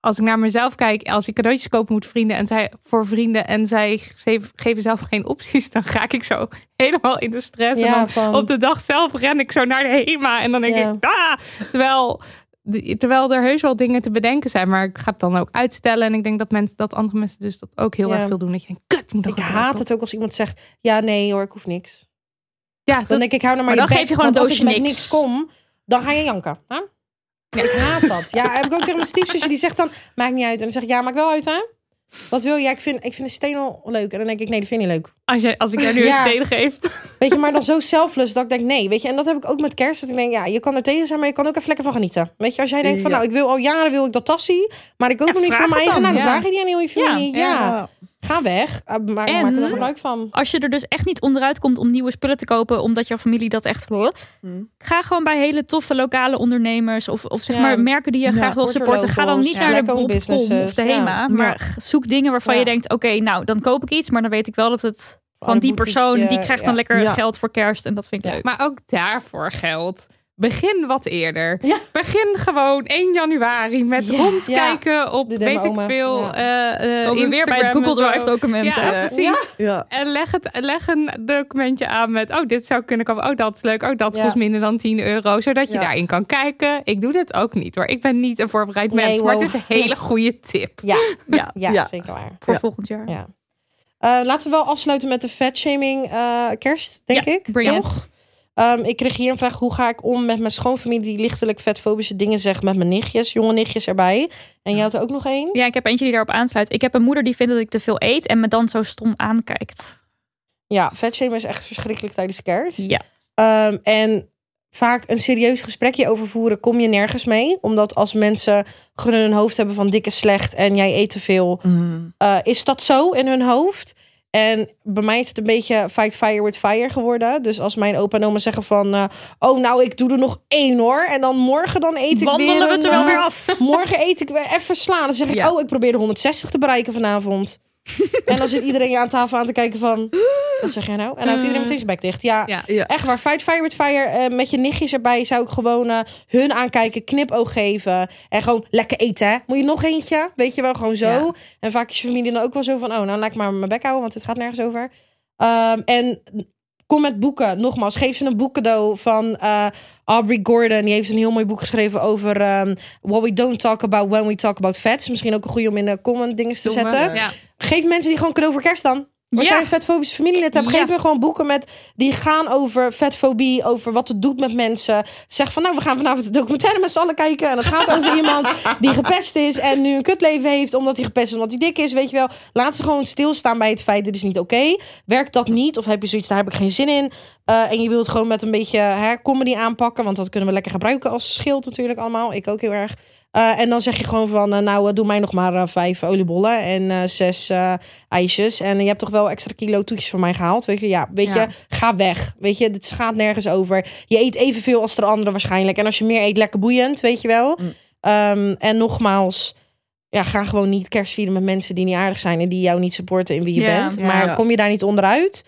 als ik naar mezelf kijk, als ik cadeautjes koop moet vrienden en zij voor vrienden en zij geven, zelf geen opties, dan ga ik zo helemaal in de stress. en dan van- op de dag zelf ren ik zo naar de HEMA en dan denk Ja. ik, ah, terwijl, terwijl er heus wel dingen te bedenken zijn, maar ik ga het dan ook uitstellen. En ik denk dat mensen, dat andere mensen dus dat ook heel Ja. erg veel doen. Dat je denkt, kut, moet Ik haat het ook als iemand zegt, ja nee hoor, ik hoef niks. Ja, Dan dat, denk ik, hou nou maar, Maar je dan geef je gewoon een als ik doosje met niks. kom, dan ga je janken. Huh? Ik haat dat. Ja, heb ik ook tegen mijn stiefzusje, die zegt dan, maakt niet uit. En dan zeg ik, ja, maakt wel uit hè. Wat wil je? Ja, ik vind, ik vind de steen al leuk. En dan denk ik, nee, dat vind je niet leuk. als, je, als ik jou nu Ja. een steen geef. Weet je, maar dan zo zelflust dat ik denk, nee. Weet je, en dat heb ik ook met kerst. Dat ik denk, ja, je kan er tegen zijn, maar je kan ook even lekker van genieten. Weet je, als jij denkt van, Ja. nou, ik wil al jaren wil ik dat tassie. Maar ik koop Ja, hem niet voor mijn eigen. dan, Nou, dan ja. vraag je die aan heel je familie. Ja, Ja, ga weg. Uh, maak, En- maak er gebruik van. Als je er dus echt niet onderuit komt om nieuwe spullen te kopen, omdat jouw familie dat echt wil, Hmm. ga gewoon bij hele toffe lokale ondernemers of, of zeg Ja. maar merken die je Ja, graag wil support supporten. Ga dan niet ja. naar de Bob.com businesses, of de ja. HEMA, maar zoek dingen waarvan Ja. je denkt, oké, nou dan koop ik iets, maar dan weet ik wel dat het van die persoon, die krijgt dan lekker Ja. geld voor kerst en dat vind ik Ja. leuk. Maar ook daarvoor geldt. Begin wat eerder. Ja. Begin gewoon 1 januari met Ja. rondkijken op weet ik veel. Ja. eh, eh, we weer bij het Google. Drive document. Ja, precies. ja. En leg, het, leg een documentje aan met, oh, dit zou kunnen komen. Oh, dat is leuk. Oh, dat Ja. kost minder dan 10 euro. Zodat je Ja. daarin kan kijken. Ik doe dit ook niet hoor. Ik ben niet een voorbereid Nee, mens. Maar het is een hele goede tip. Ja, Ja, ja, Ja. zeker waar. voor Ja. volgend jaar. Ja. Eh, laten we wel afsluiten met de fatshaming eh kerst, denk Ja, ik. bring toch? it. Ehm, ik kreeg hier een vraag. Hoe ga ik om met mijn schoonfamilie die lichtelijk vetfobische dingen zegt met mijn nichtjes, jonge nichtjes erbij? En jij had er ook nog één? Ja, ik heb eentje die daarop aansluit. Ik heb een moeder die vindt dat ik te veel eet en me dan zo stom aankijkt. Ja, vetshamen is echt verschrikkelijk tijdens kerst. Ja. Ehm, en vaak een serieus gesprekje over voeren kom je nergens mee. Omdat als mensen gewoon in hun hoofd hebben van dik is slecht en jij eet te veel, Mm. eh, is dat zo in hun hoofd. En bij mij is het een beetje fight fire with fire geworden. Dus als mijn opa en oma zeggen van... eh, oh, nou, ik doe er nog één hoor. En dan morgen dan eet ik Wandelen weer we het er wel een, weer eh, af. Morgen eet ik weer even slaan. Dan zeg ik, Ja. oh, ik probeer de 160 te bereiken vanavond. en dan zit iedereen je aan tafel aan te kijken van... Wat zeg jij nou? En dan houdt iedereen meteen zijn bek dicht. Ja, Ja. Ja. echt waar. Fight Fire with Fire. eh, met je nichtjes erbij zou ik gewoon eh, hun aankijken. Knipoog geven. En gewoon lekker eten, hè? Moet je nog eentje? Weet je wel, gewoon zo. Ja. En vaak is je familie dan ook wel zo van... Oh, nou laat ik maar mijn bek houden, want het gaat nergens over. Ehm, en kom met boeken. Nogmaals, geef ze een boek cadeau van eh, Aubrey Gordon. Die heeft een heel mooi boek geschreven over ehm, what we don't talk about when we talk about vets. Misschien ook een goede om in de comment dingen te zetten. Ja. Geef mensen die gewoon cadeau voor kerst dan. Als Ja. jij een vetfobische familielid hebt, Ja. geef me gewoon boeken met die gaan over vetfobie, over wat het doet met mensen. Zeg van nou, we gaan vanavond de documentaire met z'n allen kijken. En het gaat over iemand die gepest is en nu een kutleven heeft omdat hij gepest is omdat hij dik is. Weet je wel, laat ze gewoon stilstaan bij het feit dit is niet oké. Werkt dat niet? Of heb je zoiets, daar heb ik geen zin in. Eh, en je wilt gewoon met een beetje hè, comedy aanpakken, want dat kunnen we lekker gebruiken als schild natuurlijk allemaal. Ik ook heel erg. Eh, en dan zeg je gewoon van, eh, nou, eh, doe mij nog maar vijf oliebollen en zes ijsjes. En je hebt toch wel extra kilo toetjes voor mij gehaald. Weet je, ja, weet Ja. je, ga weg. Weet je, dit gaat nergens over. Je eet evenveel als de anderen waarschijnlijk. En als je meer eet, lekker boeiend, weet je wel. Mm. Ehm, en nogmaals, ja, ga gewoon niet kerst vieren met mensen die niet aardig zijn en die jou niet supporten in wie je bent. Maar kom je daar niet onderuit?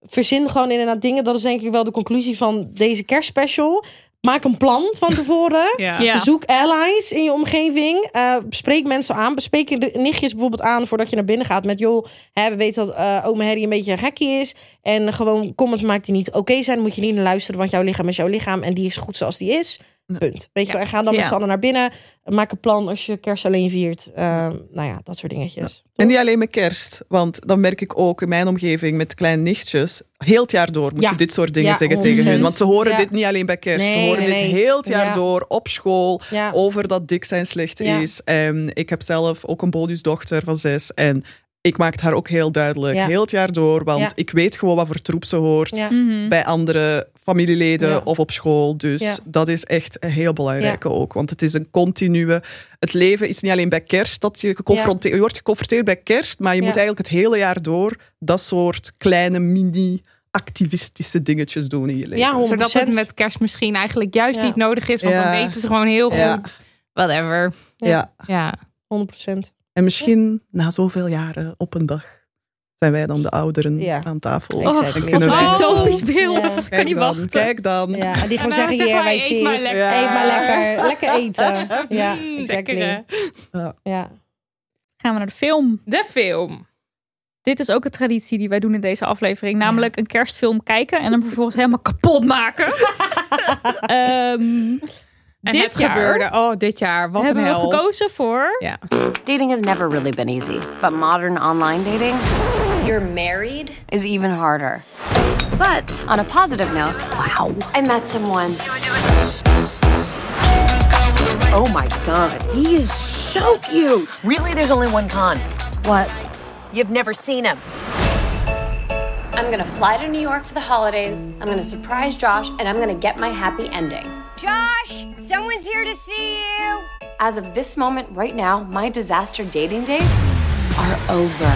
Verzin gewoon inderdaad dingen. Dat is denk ik wel de conclusie van deze kerstspecial. Maak een plan van tevoren. Ja. Ja. Zoek allies in je omgeving. Eh, spreek mensen aan. Bespreek je nichtjes bijvoorbeeld aan voordat je naar binnen gaat. Met joh, hè, we weten dat eh oma Harry een beetje een gekkie is. En gewoon comments maakt die niet oké zijn. Moet je niet naar luisteren, want jouw lichaam is jouw lichaam. En die is goed zoals die is. Punt. Weet je wel, en ga dan met z'n allen naar binnen. Maak een plan als je kerst alleen viert. Eh, nou ja, dat soort dingetjes. En niet alleen met kerst, want dan merk ik ook in mijn omgeving met kleine nichtjes, heel het jaar door moet Ja. je dit soort dingen zeggen tegen 100%. hun. Want ze horen dit niet alleen bij kerst, ze horen nee, dit nee. heel het jaar Ja. door op school, over dat dik zijn slecht is. En ik heb zelf ook een bonusdochter van zes en ik maak het haar ook heel duidelijk, Ja. heel het jaar door, want Ja. ik weet gewoon wat voor troep ze hoort. Ja. Mhm. Bij andere familieleden Ja. of op school. Dus Ja. dat is echt een heel belangrijke ook. Want het is een continue. Het leven is niet alleen bij kerst dat je geconfronteerd je wordt geconfronteerd bij kerst, maar je Ja. moet eigenlijk het hele jaar door dat soort kleine mini-activistische dingetjes doen in je leven. Ja, 100%. Zodat het met kerst misschien eigenlijk juist Ja. niet nodig is. Want Ja. dan weten ze gewoon heel goed. Ja. Whatever. ja. Ja. 100%. En misschien na zoveel jaren op een dag zijn wij dan de ouderen Ja. aan tafel. Oh, Exactly. Kunnen wij- utopisch beeld. Ja. Kan Kijk niet dan, wachten. Kijk dan. Ja, en die gewoon En dan zeggen, zeg hier, wij eet maar lekker. Ja. Eet maar lekker. Lekker eten. Ja, Mm, exactly. Ja. Gaan we naar de film. De film. Dit is ook een traditie die wij doen in deze aflevering. Namelijk een kerstfilm kijken en hem vervolgens helemaal kapot maken. Ehm, En dit het jaar gebeurde. Oh, dit jaar. Wat hebben een we hel. gekozen voor... Ja. Dating has never really been easy, but modern online dating You're married? is even harder. But on a positive note, wow, I met someone. Oh my god, he is so cute. Really, there's only one con. What? You've never seen him. I'm gonna fly to New York for the holidays. I'm gonna surprise Josh, and I'm gonna get my happy ending. Josh, someone's here to see you. As of this moment right now, my disaster dating days are over.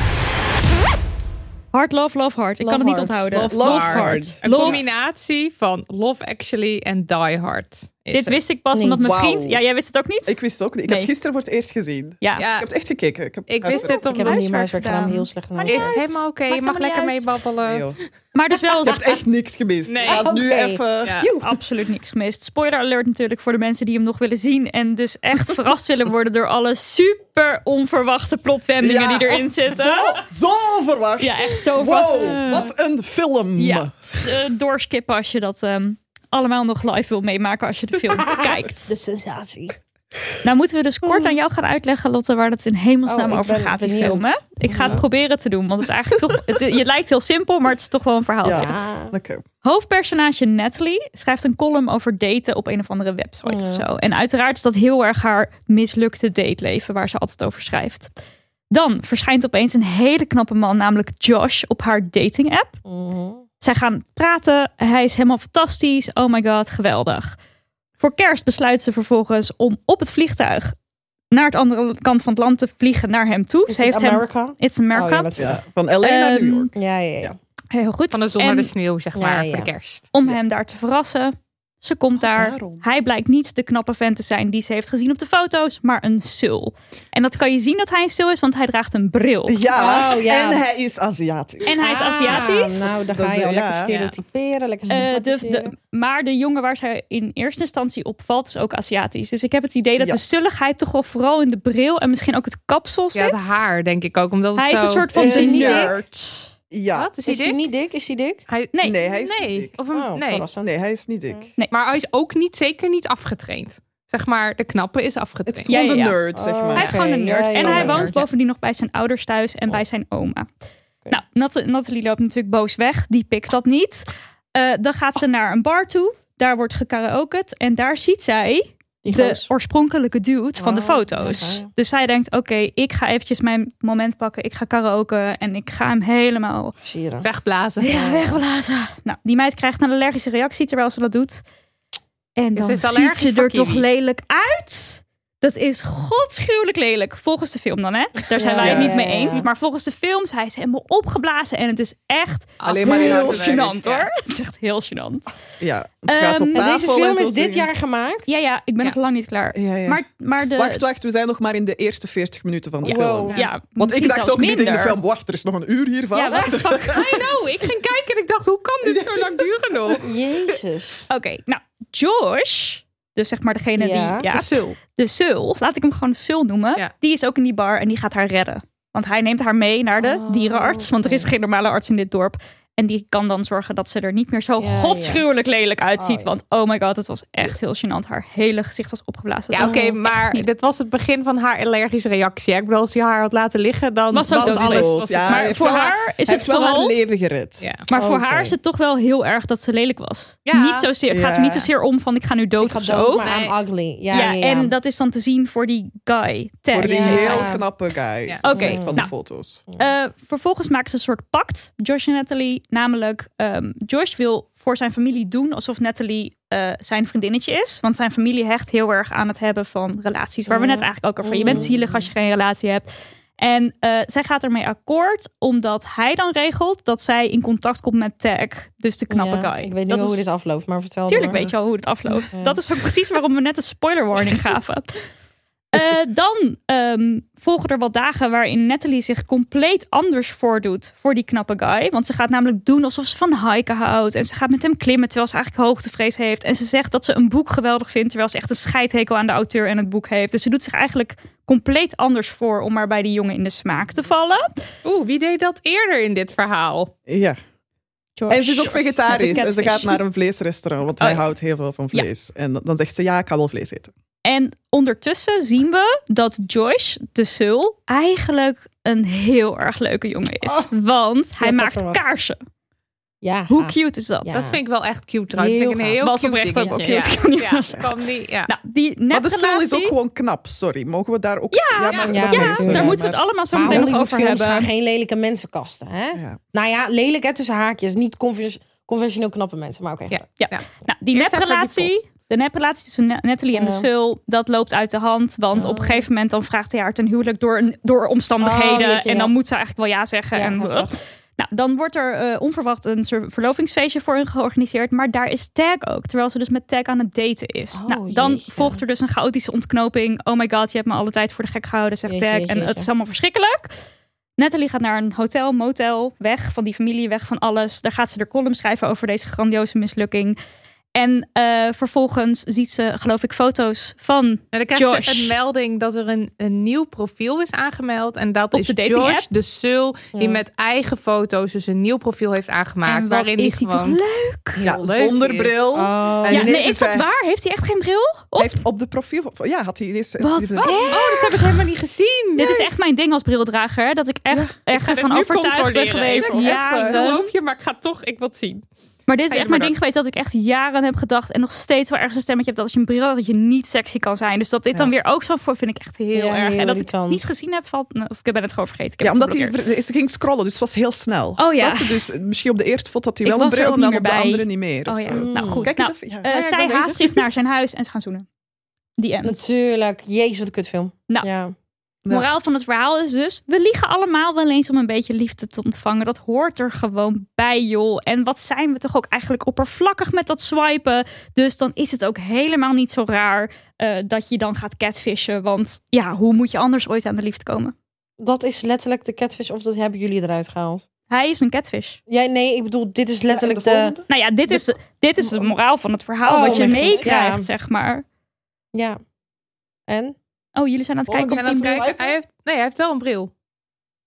Hard, love, love, hard. Ik kan het niet Hard. onthouden. Love, Love Hard. Hard. Een Love- combinatie van Love Actually en Die Hard. Is Dit het. wist ik pas Niet. omdat mijn vriend... Ja, jij wist het ook niet? Ik wist het ook niet. Ik Nee. heb het gisteren voor het eerst gezien. Ja. Ja, Ik heb het echt gekeken. Ik, heb ik wist dit Ik op heb hem niet maar gedaan. Heel slecht Maar gedaan. Is helemaal oké. Je mag lekker meebabbelen. Nee. Maar dus wel... Je hebt echt niks gemist. Nee. Nu even... Ja. Absoluut niks gemist. Spoiler alert natuurlijk voor de mensen die hem nog willen zien. En dus echt verrast willen worden door alle super onverwachte plotwendingen Ja. die erin zitten. Zo, zo verwacht. Ja, echt zo Wow, wat een film. Ja, eh, doorskippen als je dat ehm, allemaal nog live wil meemaken als je de film kijkt. De sensatie. Nou moeten we dus kort aan jou gaan uitleggen, Lotte, waar het in hemelsnaam Oh, over gaat, die benieuwd. film. Hè? Ik ga het proberen te doen, want het is eigenlijk toch... Het, je lijkt heel simpel, maar het is toch wel een verhaaltje. Ja. Oké. Hoofdpersonage Natalie schrijft een column over daten op een of andere website of zo. En uiteraard is dat heel erg haar mislukte dateleven waar ze altijd over schrijft. Dan verschijnt opeens een hele knappe man, namelijk Josh, op haar dating app. Zij gaan praten. Hij is helemaal fantastisch. Oh my god, geweldig. Voor kerst besluit ze vervolgens om op het vliegtuig naar het andere kant van het land te vliegen naar hem toe. Is ze heeft hem. America? It's America. Oh, ja, van LA naar New Ehm, York. Ja, ja, ja. Heel goed. Van de zon naar En de sneeuw, zeg maar, ja. voor de kerst. om hem daar te verrassen, Ze komt daar. daarom. Hij blijkt niet de knappe vent te zijn die ze heeft gezien op de foto's, maar een sul. En dat kan je zien dat hij een sul is, want hij draagt een bril. Ja, Oh, ja. en hij is Aziatisch. En hij is Ah, Aziatisch. nou, daar Dat ga je al ja. lekker stereotyperen. Lekker Eh, de, maar de jongen waar zij in eerste instantie op valt, is ook Aziatisch. Dus ik heb het idee dat Ja. de sulligheid toch wel vooral in de bril en misschien ook het kapsel zit. Ja, het haar denk ik ook. Omdat het Hij is een soort van genie. Ja. Wat? Is hij Is hij dik? niet dik? Is hij dik? Hij... Nee. Nee, hij is Nee. niet dik. Of een... Oh, nee. hij is niet dik. Maar hij is ook niet, zeker niet afgetraind. Zeg maar, de knappe is Het is afgetraind. Ja, gewoon ja, de ja. nerd, zeg Oh, maar. Hij is gewoon een nerd. ja, ja, en hij woont bovendien nog bij zijn ouders thuis en bij zijn oma. Nou, Nat- Nathalie loopt natuurlijk boos weg. Die pikt dat niet. Eh, dan gaat ze naar een bar toe. Daar wordt gekaraoked. En daar ziet zij Die de goos. oorspronkelijke dude van de Oh, foto's. Dus zij denkt, oké, ik ga eventjes mijn moment pakken. Ik ga karaoke en ik ga hem helemaal Versieren. Wegblazen. ja, wegblazen. Nou, die meid krijgt een allergische reactie terwijl ze dat doet. En dan ziet ze er toch lelijk uit. Dat is godschuwelijk lelijk. Volgens de film dan, hè? Daar zijn Ja, wij het ja, niet mee eens. Maar volgens de film zijn ze helemaal opgeblazen. En het is echt Alleen maar heel gênant, hoor. Het is echt heel gênant. Ja, het gaat op Ehm, tafel deze film is dit jaar gemaakt. Ja, ja, ik ben Ja. nog lang niet klaar. Ja, ja. Maar, maar de... Wacht, wacht, we zijn nog maar in de eerste 40 minuten van de Wow. film. Ja, Want ik dacht ook midden in de minder. film, wacht, er is nog een uur hiervan. Ja, the fuck? I know, ik ging kijken en ik dacht, hoe kan dit zo lang duren nog? Jezus. Oké, nou, Josh... Dus zeg maar degene Ja, die... Ja, De sul. de Sul, laat ik hem gewoon Sul noemen, Ja. die is ook in die bar en die gaat haar redden. Want hij neemt haar mee naar de Oh, dierenarts, want er is geen normale arts in dit dorp. En die kan dan zorgen dat ze er niet meer zo Ja, ja. godschuwelijk lelijk uitziet. Oh, ja. Want oh my god, het was echt heel gênant. Haar hele gezicht was opgeblazen. Ja, oké, maar niet. dit was het begin van haar allergische reactie. hè. Ik bedoel, als hij haar had laten liggen, dan Was ook alles... Was Ja, het- Maar voor haar is het haar vooral- leven gered. Ja. Maar voor haar is het toch wel heel erg dat ze lelijk was. Ja. Niet zozeer, het gaat er niet zozeer om van ik ga nu dood Ik ga of dood, zo. Nee. I'm ugly. Ja, Ja, ja, ja. en dat is dan te zien voor die guy, Ted. Voor die Ja. heel knappe guy. Oké, van nou. de foto's. Eh, vervolgens maken ze een soort pact, Josh en Natalie. Namelijk, ehm, Josh wil voor zijn familie doen alsof Natalie eh, zijn vriendinnetje is. Want zijn familie hecht heel erg aan het hebben van relaties. Waar we net eigenlijk ook over. Je bent zielig als je geen relatie hebt. En eh, zij gaat ermee akkoord, omdat hij dan regelt dat zij in contact komt met Tag. Dus de knappe Ja, guy. Ik weet niet dat hoe is, dit afloopt, maar vertel Tuurlijk maar. weet je al hoe het afloopt. Ja. Dat is ook precies waarom we net een spoiler warning gaven. Eh, dan ehm, volgen er wat dagen waarin Natalie zich compleet anders voordoet voor die knappe guy. Want ze gaat namelijk doen alsof ze van hiken houdt. En ze gaat met hem klimmen terwijl ze eigenlijk hoogtevrees heeft. En ze zegt dat ze een boek geweldig vindt terwijl ze echt een scheidhekel aan de auteur en het boek heeft. Dus ze doet zich eigenlijk compleet anders voor om maar bij die jongen in de smaak te vallen. Oeh, wie deed dat eerder in dit verhaal? Ja. En ze is ook vegetarisch. En ze catfish. gaat naar een vleesrestaurant, want Oh, hij ja. houdt heel veel van vlees. En dan- dan zegt ze, ja, ik ga wel vlees eten. En ondertussen zien we dat Josh, de Sul, eigenlijk een heel erg leuke jongen is. Want hij maakt kaarsen. Ja, Hoe cute is dat? Ja. Dat vind ik wel echt cute trouwens. Heel vind ik een heel Was cute oprecht ook dingetje. wel cute, Ja. die, ja. Nou, die Maar de Sul is ook gewoon knap, sorry. Mogen we daar ook... Ja, maar Ja, eh, daar moeten we het maar- allemaal zo Maar meteen nog over hebben. gaan geen lelijke mensen kasten, hè? Ja. Nou ja, lelijk hè, tussen haakjes. Niet conven- conventioneel knappe mensen, maar oké. Ja. Ja. Ja. Nou, die neprelatie, de neprelatie tussen Na- Natalie en de. Sul, dat loopt uit de hand. Want op een gegeven moment dan vraagt hij haar ten huwelijk door, door omstandigheden. Oh, jeetje, en dan ja. moet ze eigenlijk wel ja zeggen. Ja, en, nou, dan wordt er eh, onverwacht een soort verlovingsfeestje voor hen georganiseerd. Maar daar is Tag ook, terwijl ze dus met Tag aan het daten is. Oh, nou, dan jeetje. volgt er dus een chaotische ontknoping. Oh my god, je hebt me alle tijd voor de gek gehouden, zegt Jeetje, Tag. en het is allemaal verschrikkelijk. Natalie gaat naar een hotel, motel, weg van die familie, weg van alles. Daar gaat ze de column schrijven over deze grandioze mislukking. En eh, vervolgens ziet ze, geloof ik, foto's van En dan krijg Josh. je een melding dat er een, een nieuw profiel is aangemeld. En dat Op is de dating Josh, app? de Sul, die Ja. met eigen foto's dus een nieuw profiel heeft aangemaakt. En wat waarin is hij toch leuk? Ja, leuk zonder is. bril. Oh. En Ja, nee, is dat hij- waar? Heeft hij echt geen bril? Hij Op? heeft op de profiel... Ja, had hij ineens... Wat? Oh, dat heb ik helemaal niet gezien. Dit is echt mijn ding als brildrager. Dat ik echt, echt ga dit ervan nu overtuigd ben geweest. Ja, Ik geloof je, maar ik ga toch, ik wil het zien. Maar dit is echt mijn ding geweest dat ik echt jaren heb gedacht. En nog steeds wel ergens een stemmetje heb dat als je een bril dat je niet sexy kan zijn. Dus dat dit dan weer ook zo voor vind ik echt heel Ja, erg. heel en dat ik irritant. het niet gezien heb, valt, nou, of ik ben het gewoon vergeten. Ik heb Ja, omdat hij ging scrollen, dus het was heel snel. Oh ja. Dus misschien op de eerste foto had hij Ik wel een bril en dan op de andere niet meer. Oh ja, nou goed. Kijk Nou, eens even. Ja. eh, ik zij haast zich naar zijn huis en ze gaan zoenen. Die end. Natuurlijk. Jezus, wat een kutfilm. Nou. Ja. Moraal van het verhaal is dus, we liegen allemaal wel eens om een beetje liefde te ontvangen. Dat hoort er gewoon bij, joh. En wat zijn we toch ook eigenlijk oppervlakkig met dat swipen. Dus dan is het ook helemaal niet zo raar eh, dat je dan gaat catfishen. Want ja, hoe moet je anders ooit aan de liefde komen? Dat is letterlijk de catfish of dat hebben jullie eruit gehaald? Hij is een catfish. Ja, nee, ik bedoel, dit is letterlijk de... Nou ja, dit is, de, dit is de moraal van het verhaal. Oh, wat je meekrijgt, ja. zeg maar. Ja. En? Oh, jullie zijn aan het kijken of En aan die het kijken, hij heeft, nee, hij heeft wel een bril.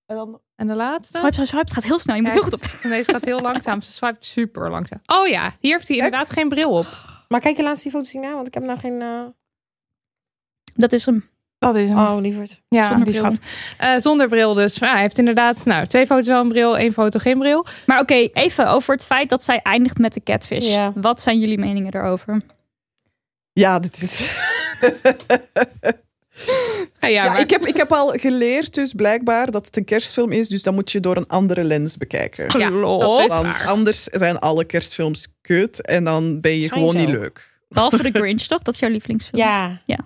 En dan... En de laatste? Swipe, swipe, swipe. Het gaat heel snel. Je moet heel goed op. Nee, ze gaat heel langzaam. Ze swipet super langzaam. Oh ja, hier heeft hij inderdaad geen bril op. Maar kijk je laatst die foto's zien na, want ik heb nou geen... eh, Dat is hem. Dat is hem. Oh, lieverd. Ja, Zonder die bril. schat. Eh, zonder bril dus. Ja, hij heeft inderdaad nou, twee foto's wel een bril, één foto geen bril. Maar oké, even over het feit dat zij eindigt met de catfish. Ja. Wat zijn jullie meningen daarover? Ja, dit is... Ja, ja, Ja, maar- ik, heb, ik heb al geleerd dus blijkbaar dat het een kerstfilm is, dus dan moet je door een andere lens bekijken. Ja, dat is Want anders zijn alle kerstfilms kut en dan ben je Zijn gewoon zo. niet leuk. Behalve de Grinch, toch? Dat is jouw lievelingsfilm. Ja. Ja.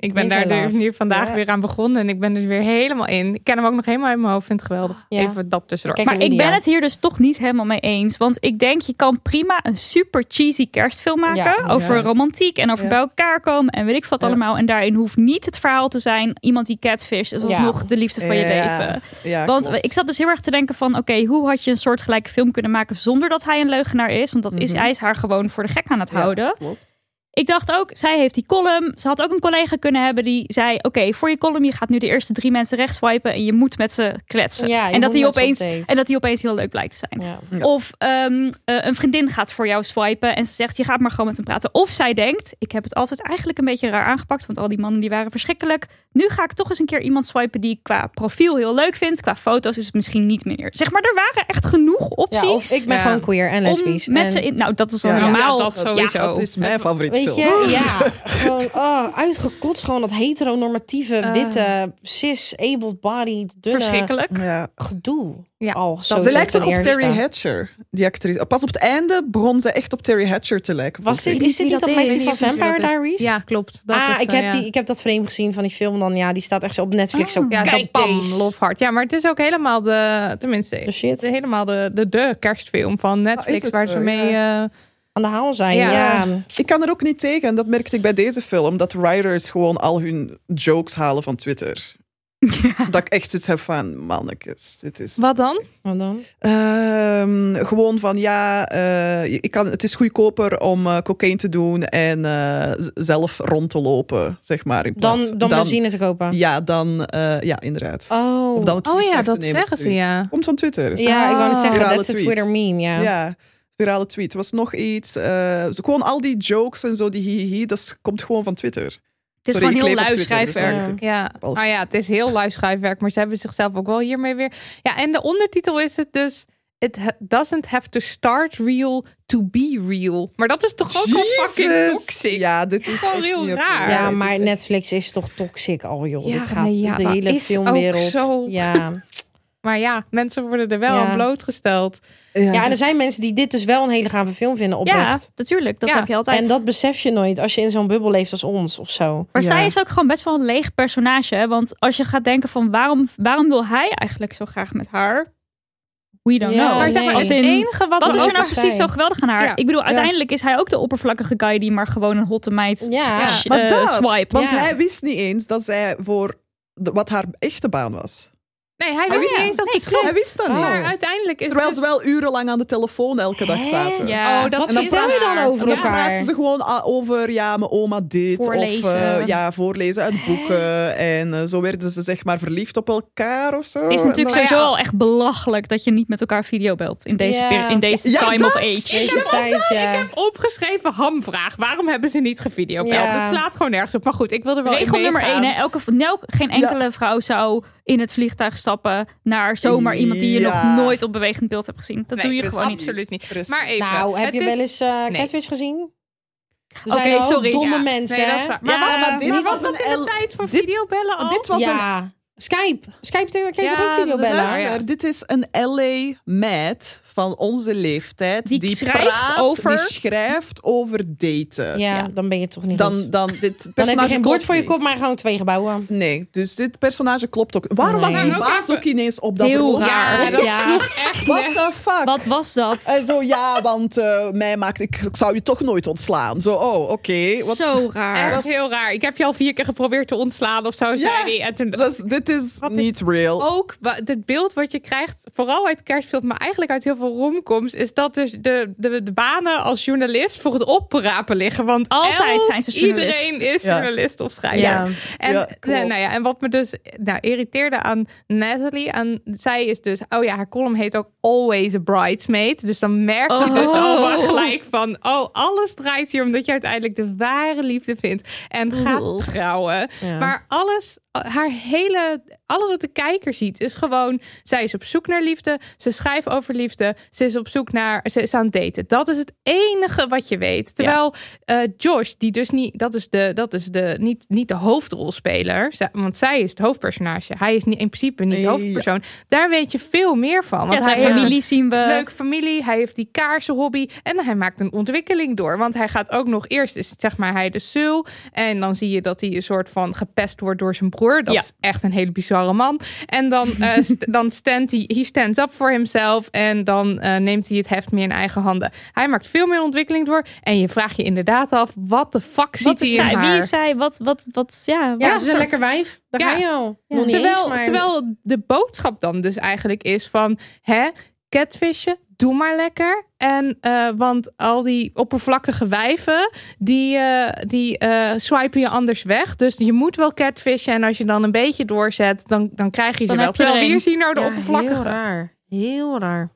Ik ben daar dus nu vandaag Ja. weer aan begonnen en ik ben er weer helemaal in. Ik ken hem ook nog helemaal in mijn hoofd, vind het geweldig. Ja. Even dat tussendoor. Kijk, Maar ik ben het hier dus toch niet helemaal mee eens. Want ik denk, je kan prima een super cheesy kerstfilm maken. Ja. over romantiek en over Ja. bij elkaar komen. En weet ik wat Ja. allemaal. En daarin hoeft niet het verhaal te zijn. Iemand die catfish is Ja. alsnog de liefde van je leven. Ja, Want klopt. ik zat dus heel erg te denken van... oké, hoe had je een soortgelijke film kunnen maken... zonder dat hij een leugenaar is? Want dat is, Mhm. hij is haar gewoon voor de gek aan het Ja, houden. klopt. Ik dacht ook, zij heeft die column. Ze had ook een collega kunnen hebben die zei... oké, voor je column, je gaat nu de eerste drie mensen rechts swipen... en je moet met ze kletsen. Ja, en, dat die opeens, en dat die opeens heel leuk blijkt te zijn. Ja. Ja. Of ehm, eh, een vriendin gaat voor jou swipen en ze zegt... je gaat maar gewoon met hem praten. Of zij denkt, ik heb het altijd eigenlijk een beetje raar aangepakt... want al die mannen die waren verschrikkelijk. Nu ga ik toch eens een keer iemand swipen die ik qua profiel heel leuk vind. Qua foto's is het misschien niet meer. Zeg maar, er waren echt genoeg opties. Ja, of ik ben Ja. gewoon queer en lesbisch. om met en- ze in... Nou, dat is normaal. Ja, dat sowieso. Dat is mijn favoriet Weet je, ja, gewoon oh, uitgekotst. Gewoon dat heteronormatieve, Eh. witte, cis, able-bodied, dunne Verschrikkelijk. Ja. gedoe. Ja, Al dat- Ze lijkt ook op. Terry Hatcher, die actrice. Pas op het einde begon ze echt op Terry Hatcher te lijken. Was dit, is dit niet dat dat is. meisje van Vampire dat is. Diaries? Ja, klopt. Dat ah, is, ik, eh, heb ja. die, ik heb dat frame gezien van die film. Dan, ja, die staat echt zo op Netflix. Zo, Ja, zo kijk bam, love heart. Ja, maar het is ook helemaal de, tenminste, De shit. helemaal de, de, de kerstfilm van Ah, Netflix waar ze mee... eh, Aan de haal zijn, Ja. ja. Ik kan er ook niet tegen. En dat merkte ik bij deze film. Dat writers gewoon al hun jokes halen van Twitter. Dat ik echt zoiets heb van, mannetjes, dit is... wat dan? Wat dan? Ehm, gewoon van, ja, eh, ik kan, het is goedkoper om eh cocaïne te doen en eh, zelf rond te lopen, zeg maar. In plaats, Dan, dan benzine te kopen. Ja, dan, eh, ja, inderdaad. Oh. Of dan het Oh ja, dat nemen zeggen ze, ja. Komt van Twitter. ja, ik wou net zeggen, dat is een. Twitter meme, ja. Ja, virale tweet. Er was nog iets. eh, zo gewoon al die jokes en zo, die hihihi, dat komt gewoon van Twitter. Het is Sorry, gewoon heel lui Twitter, dus schrijfwerk. Ja, Alles. maar ja, het is heel lui schrijfwerk, maar ze hebben zichzelf ook wel hiermee weer. Ja, en de ondertitel is het dus. It doesn't have to start real to be real. Maar dat is toch ook al fucking toxic. Ja, dit is Gewoon heel raar. Ja, dit is maar echt- Netflix is toch toxic al, joh. Ja, Dit gaat nee, ja, de hele filmwereld. ook zo. Ja. Maar ja, mensen worden er wel Ja. aan blootgesteld. ja, en er zijn mensen die dit dus wel een hele gave film vinden Ja, oprecht. natuurlijk. Dat Ja, heb je altijd. En dat besef je nooit als je in zo'n bubbel leeft als ons of zo. Maar Ja. zij is ook gewoon best wel een leeg personage. hè? Want als je gaat denken van waarom, waarom wil hij eigenlijk zo graag met haar? We don't Ja, know. maar zeg maar, Als het in, enige wat, wat is er nou precies zijn. zo geweldig aan haar? Ja. Ik bedoel, uiteindelijk is hij ook de oppervlakkige guy die maar gewoon een hotte meid Ja. eh, dat, swipe. want Ja. hij wist niet eens dat zij voor de- wat haar echte baan was. Nee, hij wist niet eens dat nee, ze. Hij wist dat niet. Maar uiteindelijk is Terwijl dus... ze wel urenlang aan de telefoon elke dag zaten. Ja. Oh, dat Wat is vertel je dan over En dan elkaar? praten ze gewoon over, ja, mijn oma dit. Voorlezen. Of eh, ja, voorlezen uit boeken. En eh, zo werden ze zeg maar verliefd op elkaar of zo. Het is natuurlijk En dan- sowieso al echt belachelijk dat je niet met elkaar videobelt in deze, in deze Ja, time dat- of age. Deze tijd, ja. Ik heb opgeschreven hamvraag. Waarom hebben ze niet gevideobeld? Ja. Het slaat gewoon nergens op. Maar goed, ik wil er wel Regel nummer één, hè? Elke, geen enkele vrouw zou in het vliegtuig stappen naar zomaar iemand die je Ja. nog nooit op bewegend beeld hebt gezien. Dat Nee, doe je dus gewoon niet. Absoluut niet. Precies. Maar even. Nou, heb het je is- wel eens Nee. Catfish gezien? Er Oké, zijn sorry. domme Ja, mensen, nee, dat is hè? waar. Maar, Ja, was, maar maar dit was was dat een in de L- tijd van dit- videobellen al? Dit was een Ja. Skype. Skype kan je toch Ja, ook video dat is bellen? waar, ja. Luister, dit is een LA-meid van onze leeftijd. Die schrijft praat, over- Die schrijft over daten. Ja, dan ben je toch niet Dan, goed. dan, dit Dan heb je personage geen bord voor je kop, maar gewoon twee gebouwen. Nee, dus dit personage klopt ook. Waarom was die baas even- ook ineens op dat Heel raar. Ja, dat Ja. sloeg echt What the fuck? Wat was dat? En zo, ja, want eh, mij maakt... Ik, ik zou je toch nooit ontslaan. Zo, oh, oké. Wat- Zo raar. Echt heel raar. Ik heb je al vier keer geprobeerd te ontslaan of zo, zei hij. En toen Dat is, dit is Wat is- niet real. ook het beeld wat je krijgt, vooral uit kerstfilm, maar eigenlijk uit heel veel romcoms, is dat dus de, de, de banen als journalist voor het oprapen liggen. Want Altijd elk- zijn ze journalist. Iedereen is Ja. journalist of schrijver. Ja. En, Ja, klopt. nou ja, en wat me dus nou, irriteerde aan Natalie, aan, zij is dus, oh ja, haar column heet ook Always a Bridesmaid. Dus dan merk je Oh. dus al wel gelijk van, oh, alles draait hier omdat je uiteindelijk de ware liefde vindt en gaat trouwen. Ja. Maar alles, haar hele, alles wat de kijker ziet, is gewoon, zij is op zoek naar liefde, ze schrijft over liefde, ze is op zoek naar, ze is aan het daten. Dat is het enige wat je weet. Terwijl eh, Josh, die dus niet, dat is de, dat is de, niet, niet de hoofdrolspeler, want zij is het hoofdpersonage. Hij is niet, in principe niet de hoofdpersoon. Daar weet je veel meer van. Want Ja, zijn hij heeft familie zien we. een leuke familie, hij heeft die kaarsenhobby en hij maakt een ontwikkeling door. Want hij gaat ook nog eerst, is zeg maar hij de sul en dan zie je dat hij een soort van gepest wordt door zijn broer. Dat is echt een hele bizarre man. En dan, eh, st- dan stand hij, he stands up for himself en dan eh, neemt hij het heft meer in eigen handen. Hij maakt veel meer ontwikkeling door en je vraagt je inderdaad af, wat de fuck ziet hij is in zij? haar? Wie is zij? Wat, wat, wat, ja. Ja, wat het is een lekker wijf. Daar Ja. ga je al. Ja. Terwijl, eens, maar... terwijl de boodschap dan dus eigenlijk is van hè, catfishen, doe maar lekker. En eh, want al die oppervlakkige wijven, die, eh, die eh, swipen je anders weg. Dus je moet wel catfishen. En als je dan een beetje doorzet, dan, dan krijg je ze Dan wel. Terwijl er hier een. zie je nou de Ja, oppervlakkige. Heel raar. Heel raar.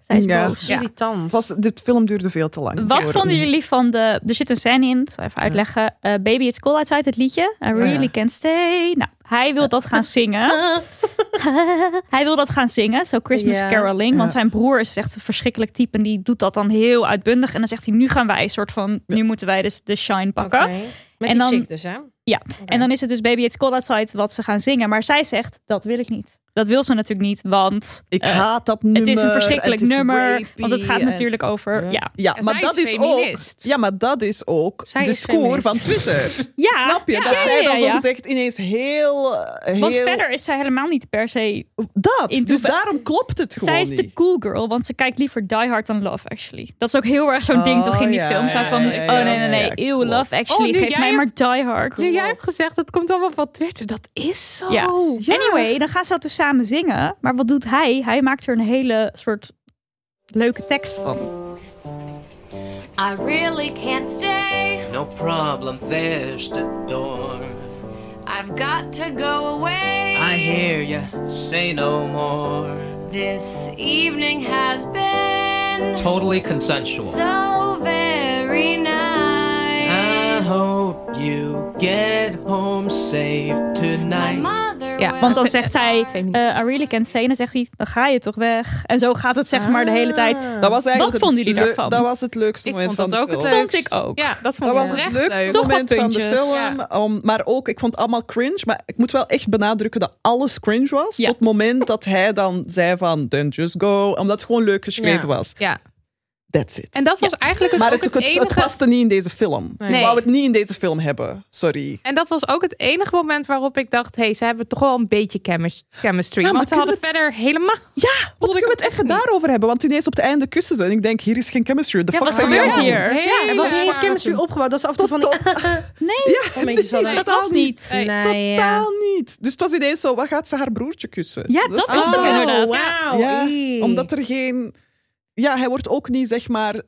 Zij is Ja. boos. Ja. Irritant. Was, dit film duurde veel te lang. Wat vonden jullie van de... Er zit een scène in, ik zal even uitleggen. Baby It's Cold Outside, het liedje. I really ja. can't stay. Nou, hij wil dat gaan zingen. hij wil dat gaan zingen, zo Christmas caroling. Want zijn broer is echt een verschrikkelijk type. En die doet dat dan heel uitbundig. En dan zegt hij, nu gaan wij een soort van... Nu moeten wij dus de shine pakken. Oké. Met En die dan- chick dus, hè? Ja, en dan is het dus Baby It's Cold Outside wat ze gaan zingen. Maar zij zegt, dat wil ik niet. Dat wil ze natuurlijk niet, want... Ik eh, haat dat nummer. het is een verschrikkelijk is nummer. rapey Want het gaat en- natuurlijk over... Ja, Ja, maar zij dat is is ook. Ja, maar dat is ook Zij de is score feminist. van Twitter. ja Snap je? ja, dat ja, zij ja, dan ja. zo gezegd ineens heel. eh, heel Want verder is zij helemaal niet per se... Dat. Dus daarom klopt het gewoon Zij is de cool girl, want ze kijkt liever Die Hard dan Love Actually. Dat is ook heel erg zo'n ding Oh, toch in die ja, film. Zo ja, van, oh nee, nee, nee, eeuw. Love Actually, Oh, nu geef jij mij maar Die Hard. Nu jij hebt gezegd, dat komt allemaal van Twitter. Dat is zo. Anyway, dan gaan ze dat dus samen zingen. Maar wat doet hij? Hij maakt er een hele soort leuke tekst van. I really can't stay. No problem, there's the door. I've got to go away. I hear ya, say no more. This evening has been Totally consensual. so very nice. Hope you get home safe tonight. mother Ja, Want dan zegt zij, Feminist. eh, I really can't stay. En dan zegt hij, dan ga je toch weg. En zo gaat het zeg maar de hele tijd. Dat was eigenlijk Wat vonden jullie daarvan? Dat was het leukste Ik moment vond dat van ook de het film. Vond ik ook. Ja, dat vond Dat ik was het leukste leuk. Moment van de film. Om- maar ook, ik vond het allemaal cringe. Maar ik moet wel echt benadrukken dat alles cringe was. Ja. Tot het moment dat hij dan zei van, then just go. Omdat het gewoon leuk geschreven Ja. was. Ja, That's it. en dat was eigenlijk het, maar ook het, het, het, enige... het paste niet in deze film. Nee. Ik wou het niet in deze film hebben. Sorry. En dat was ook het enige moment waarop ik dacht... hé, hey, ze hebben toch wel een beetje chemis- chemistry. Ja, maar want ze hadden verder helemaal... Ja, wat kunnen we het even daarover hebben? Want ineens op het einde kussen ze. En ik denk, hier is geen chemistry. De Ja, fuck zijn jullie doen? hier? Ja, Er was niet eens chemistry opgebouwd. Dat is af en toe van die... Nee, niet. Nee, Nee, ja. Totaal niet. Dus het was ineens zo, wat gaat ze haar broertje kussen? Ja, dat is was het totaal- inderdaad. Ii. omdat er geen... Ja, hij wordt ook niet, zeg maar...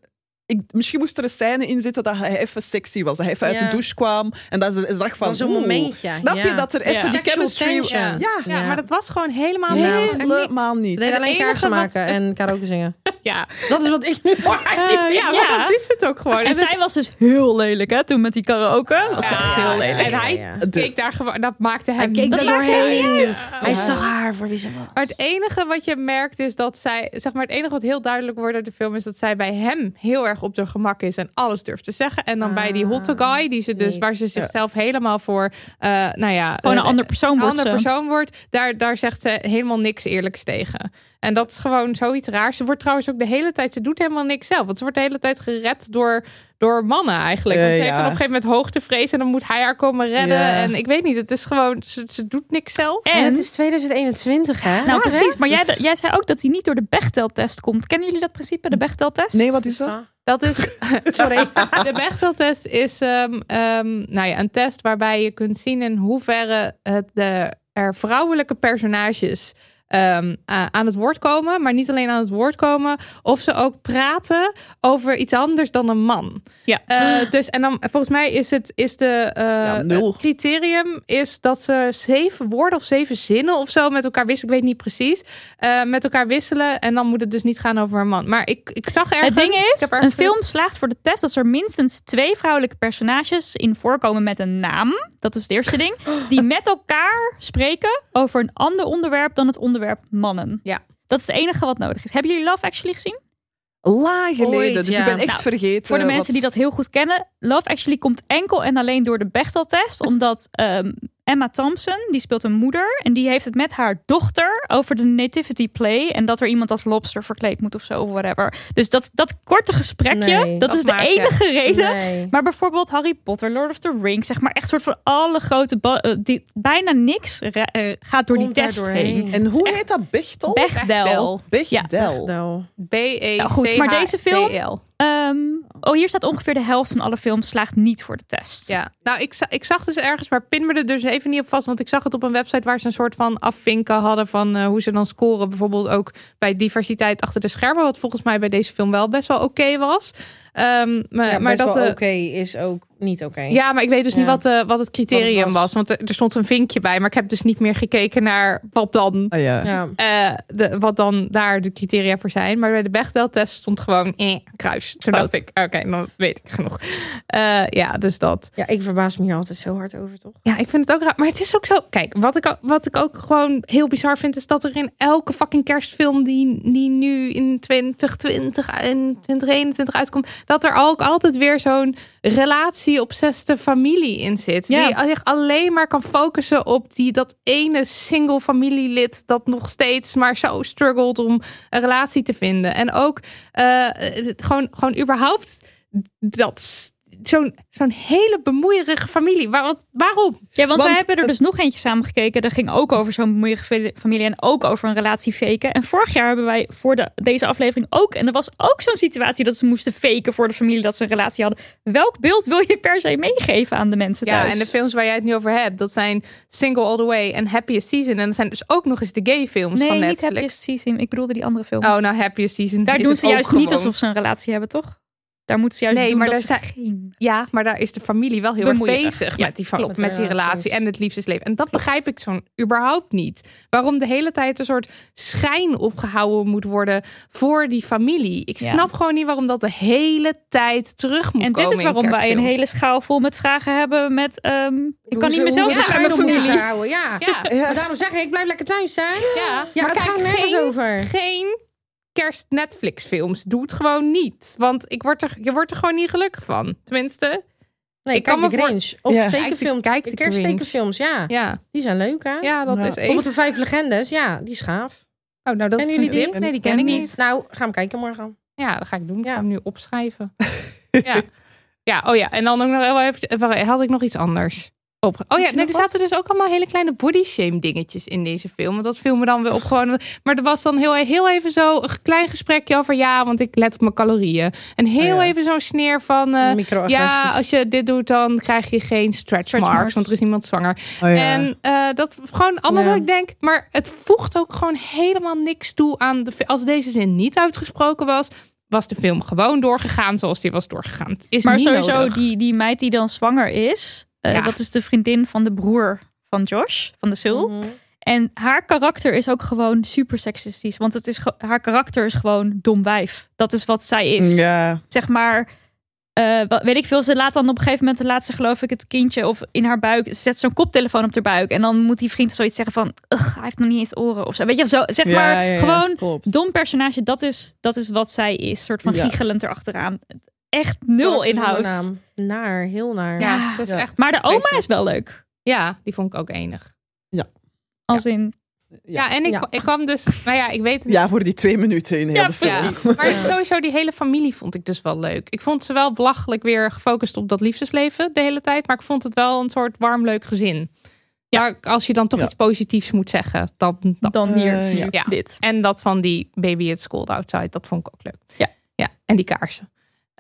Ik, misschien moest er een scène in zitten dat hij even sexy was. Dat hij even uit de douche kwam. En dat ze ze dacht van... Zo'n oeh, momentje, Snap je dat er even Ja. die Sexual chemistry... Ja, Ja, Ja. maar dat was gewoon helemaal helemaal niet. Deden alleen kaarsen wat- maken en karaoke zingen. Ja, Dat is wat ik nu. Eh, ja, maar Ja. dat is het ook gewoon. En En, zij was dus heel lelijk, hè, toen met die karaoke. Was echt heel lelijk. en hij keek daar gewoon... Dat maakte hem... Hij keek dat doorheen. Hij zag haar voor wie ze was. Maar het enige wat je merkt is dat zij... Zeg maar, het enige wat heel duidelijk wordt uit de film... is dat zij bij hem heel erg erg op de gemak is en alles durft te zeggen. En dan bij die hotte guy, die ze dus, niet. waar ze zichzelf helemaal voor, eh, nou ja, Gewoon een eh, ander persoon een wordt ander ze. persoon wordt, daar, daar zegt ze helemaal niks eerlijks tegen. En dat is gewoon zoiets raars. Ze wordt trouwens ook de hele tijd, ze doet helemaal niks zelf. Want ze wordt de hele tijd gered door, door mannen eigenlijk. Want Eh, ze heeft ja. dan op een gegeven moment hoogtevrees en dan moet hij haar komen redden. Ja. En ik weet niet, het is gewoon, ze, ze doet niks zelf. En En, het is 2021, hè? nou precies, maar jij, jij zei ook dat hij niet door de Bechtel-test komt. Kennen jullie dat principe, de Bechtel-test? Nee, wat is dat? Dat is, Sorry. de Bechdel-test is ehm, ehm, nou ja, een test waarbij je kunt zien in hoeverre het, de, er vrouwelijke personages ehm, aan het woord komen. Maar niet alleen aan het woord komen. Of ze ook praten over iets anders dan een man. Ja. Eh, dus, en dan volgens mij is het is de eh, Ja, nul. criterium is dat ze zeven woorden of zeven zinnen of zo met elkaar wisselen. Ik weet niet precies. eh, met elkaar wisselen. En dan moet het dus niet gaan over een man. Maar ik, ik zag ergens. Het ding is, een film slaagt voor de test als er minstens twee vrouwelijke personages in voorkomen met een naam. Dat is het eerste ding. Die met elkaar spreken over een ander onderwerp dan het onderwerp mannen. Ja. Dat is het enige wat nodig is. Hebben jullie Love Actually gezien? Lang geleden, Ooit, dus ja. ik ben echt Nou, vergeten. Voor de mensen wat- die dat heel goed kennen, Love Actually komt enkel en alleen door de Bechtel-test. Omdat ehm, Emma Thompson, die speelt een moeder. En die heeft het met haar dochter over de nativity play. En dat er iemand als lobster verkleed moet of zo, of whatever. Dus dat, dat korte gesprekje, Nee, dat, is de enige reden. Nee. Maar bijvoorbeeld Harry Potter, Lord of the Rings, zeg maar echt soort van alle grote... eh, die, bijna niks eh, gaat door Komt die test doorheen. heen. En hoe heet dat? Bechtel? Bechdel. Bechdel. Nou, B-E-C-H-D-L. Nou goed, maar deze film- Ehm, oh, hier staat ongeveer de helft van alle films slaagt niet voor de test. Ja, nou, ik, ik zag dus ergens, maar pin me er dus even niet op vast. Want ik zag het op een website waar ze een soort van afvinken hadden van eh, hoe ze dan scoren. Bijvoorbeeld ook bij diversiteit achter de schermen. Wat volgens mij bij deze film wel best wel oké was. Ehm, maar, ja, maar best dat. wel eh, oké is ook niet oké. Ja, maar ik weet dus niet wat, eh, wat het criterium was. was. Want er, er stond een vinkje bij. Maar ik heb dus niet meer gekeken naar wat dan, Ah, ja. Ja. eh, de, wat dan daar de criteria voor zijn. Maar bij de Bechdel-test stond gewoon eh, kruis. Toen Fout. dacht ik, oké, dan weet ik genoeg. Eh, ja, dus dat. ja, ik verbaas me hier altijd zo hard over, toch? Ja, ik vind het ook raar. Maar het is ook zo. Kijk, wat ik, ook- wat ik ook gewoon heel bizar vind, is dat er in elke fucking kerstfilm die, die nu in 2020 en 2021 uitkomt, dat er ook altijd weer zo'n relatie-obseste familie in zit. Ja. Die zich alleen maar kan focussen op die, dat ene single familielid dat nog steeds maar zo struggelt om een relatie te vinden. En ook eh, gewoon, gewoon überhaupt dat zo'n zo'n hele bemoeierige familie. Waar, wat- waarom? Ja, want, Want wij hebben er dus nog eentje samen gekeken. Dat ging ook over zo'n bemoeige fa- familie en ook over een relatie faken. En vorig jaar hebben wij voor de, deze aflevering ook. En er was ook zo'n situatie dat ze moesten faken voor de familie dat ze een relatie hadden. Welk beeld wil je per se meegeven aan de mensen Ja, thuis? en de films waar jij het nu over hebt, dat zijn Single All The Way en Happiest Season. En dat zijn dus ook nog eens de gay films Nee, van niet Netflix. Happiest Season. Ik bedoelde die andere film. Oh, nou Happiest Season. daar is doen het ze ook juist niet alsof ze een relatie hebben, toch? Daar moeten ze juist Nee, doen maar dat daar ze geen... Ja, maar daar is de familie wel heel erg bezig Ja, met, die, klopt. met die Ja, relatie en het liefdesleven. En dat begrijp ik zo'n überhaupt niet. Waarom de hele tijd een soort schijn opgehouden moet worden voor die familie. Ik Ja. snap gewoon niet waarom dat de hele tijd terug moet En komen. dit is waarom wij een hele schaal vol met vragen hebben met... ehm, ik kan niet ze- mezelf zeggen aan mijn familie. moeten houden, Ja. Ja, Ja. Maar daarom zeg ik, ik blijf lekker thuis zijn. ja. Ja, maar het kijk, gaat nergens geen, over. geen kerst Netflix films. Doe het gewoon niet. Want ik word er, je wordt er gewoon niet gelukkig van. Tenminste, Nee, Ik kijk kan de voor- Grinch. Of Ja. tekenfilm. Kijk de de kersttekenfilms, ja. ja. Die zijn leuk, hè? Ja, dat Ja. is één. Bijvoorbeeld de Vijf Legendes, ja, die is gaaf. Oh, nou, dat Kennen jullie die? Nee, die ken Ken ik niet. niet. Nou, ga hem kijken morgen. Ja, dat ga ik doen. Ik Ja. ga hem nu opschrijven. ja. ja, oh ja. En dan ook nog heel even, had ik nog iets anders. Op. Oh ja, nog er zaten dus ook allemaal hele kleine body shame dingetjes in deze film. Want dat viel me dan weer op gewoon. Maar er was dan heel, heel even zo een klein gesprekje over ja, want ik let op mijn calorieën. En heel Oh ja. even zo'n sneer van eh, ja, als je dit doet, dan krijg je geen stretch, Stretch marks, marks. want er is niemand zwanger. Oh, ja. En eh, dat gewoon allemaal Ja. wat ik denk, maar het voegt ook gewoon helemaal niks toe aan de. Als deze zin niet uitgesproken was, was de film gewoon doorgegaan zoals die was doorgegaan. Is Maar niet sowieso, nodig. die, die meid die dan zwanger is, eh, Ja. dat is de vriendin van de broer van Josh, van de Sul. Mhm. En haar karakter is ook gewoon super seksistisch. Want het is ge- haar karakter is gewoon dom wijf. Dat is wat zij is. Ja. Zeg maar, eh, wat, weet ik veel, ze laat dan op een gegeven moment, laat ze geloof ik het kindje of in haar buik, ze zet zo'n koptelefoon op haar buik. En dan moet die vriend zoiets zeggen van, "Ugh, hij heeft nog niet eens oren of zo. Weet je, zo, zeg Ja, maar, ja, ja, gewoon klopt. dom personage, dat is, dat is wat zij is. soort van Ja. giechelend erachteraan. Echt nul inhoud. Naam. Naar, heel naar. Ja, het is echt Maar de oma vreselijk. is wel leuk. Ja, die vond ik ook enig. Als in, Ja, en ik, Ja. ik kwam dus... Nou ja, ik weet het niet. Ja, voor die twee minuten in heel Ja, de film. Ja, maar sowieso die hele familie vond ik dus wel leuk. Ik vond ze wel belachelijk weer gefocust op dat liefdesleven de hele tijd. Maar ik vond het wel een soort warm leuk gezin. Ja, als je dan toch Ja. iets positiefs moet zeggen, dan dat. dan hier, hier, ja. dit. En dat van die baby it's cold outside, dat vond ik ook leuk. Ja. Ja, en die kaarsen.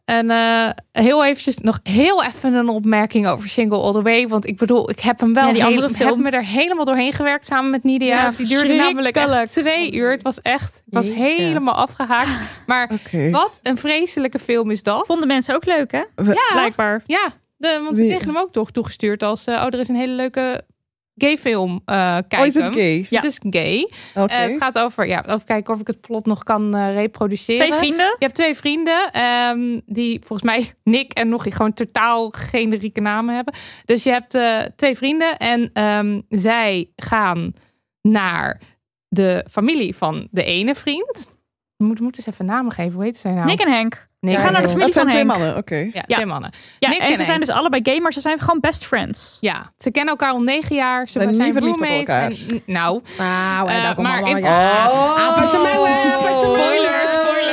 En eh, heel eventjes, nog heel even een opmerking over Single All The Way. Want ik bedoel, ik heb hem wel Ja, die andere ik film. heb me er helemaal doorheen gewerkt samen met Nidia. Ja, die duurde namelijk echt twee uur. Het was echt, het was Jeetje. helemaal afgehaakt. Maar wat een vreselijke film is dat. Vonden mensen ook leuk, hè? We- Blijkbaar. Ja, de, want we kregen hem ook toch toegestuurd als... eh, oh, er is een hele leuke gay film. eh kijken. Oh, is het gay? Ja. Het is gay. Eh, het gaat over, ja, over kijken of ik het plot nog kan eh, reproduceren. Twee vrienden. Je hebt twee vrienden ehm, die volgens mij Nick en nog gewoon totaal generieke namen hebben. Dus je hebt eh, twee vrienden en ehm, zij gaan naar de familie van de ene vriend. We moeten, moeten eens even namen geven. Hoe heet zij nou? Nick en Henk. Nick Ze gaan naar de Henk. familie Dat zijn van twee Henk. mannen, oké. Ja, Ja. twee mannen. Ja, Nick en ze en zijn Henk. dus allebei maar ze zijn gewoon best friends. Ja, ze kennen elkaar al negen jaar. Ze Zijn zijn niet verliefd op roommates. En, nou, Nou, en Eh, daar komt maar allemaal... in- ja. Oh. Ah, Pet Shop Mouwen, Pet Shop Spoiler, Mouwen.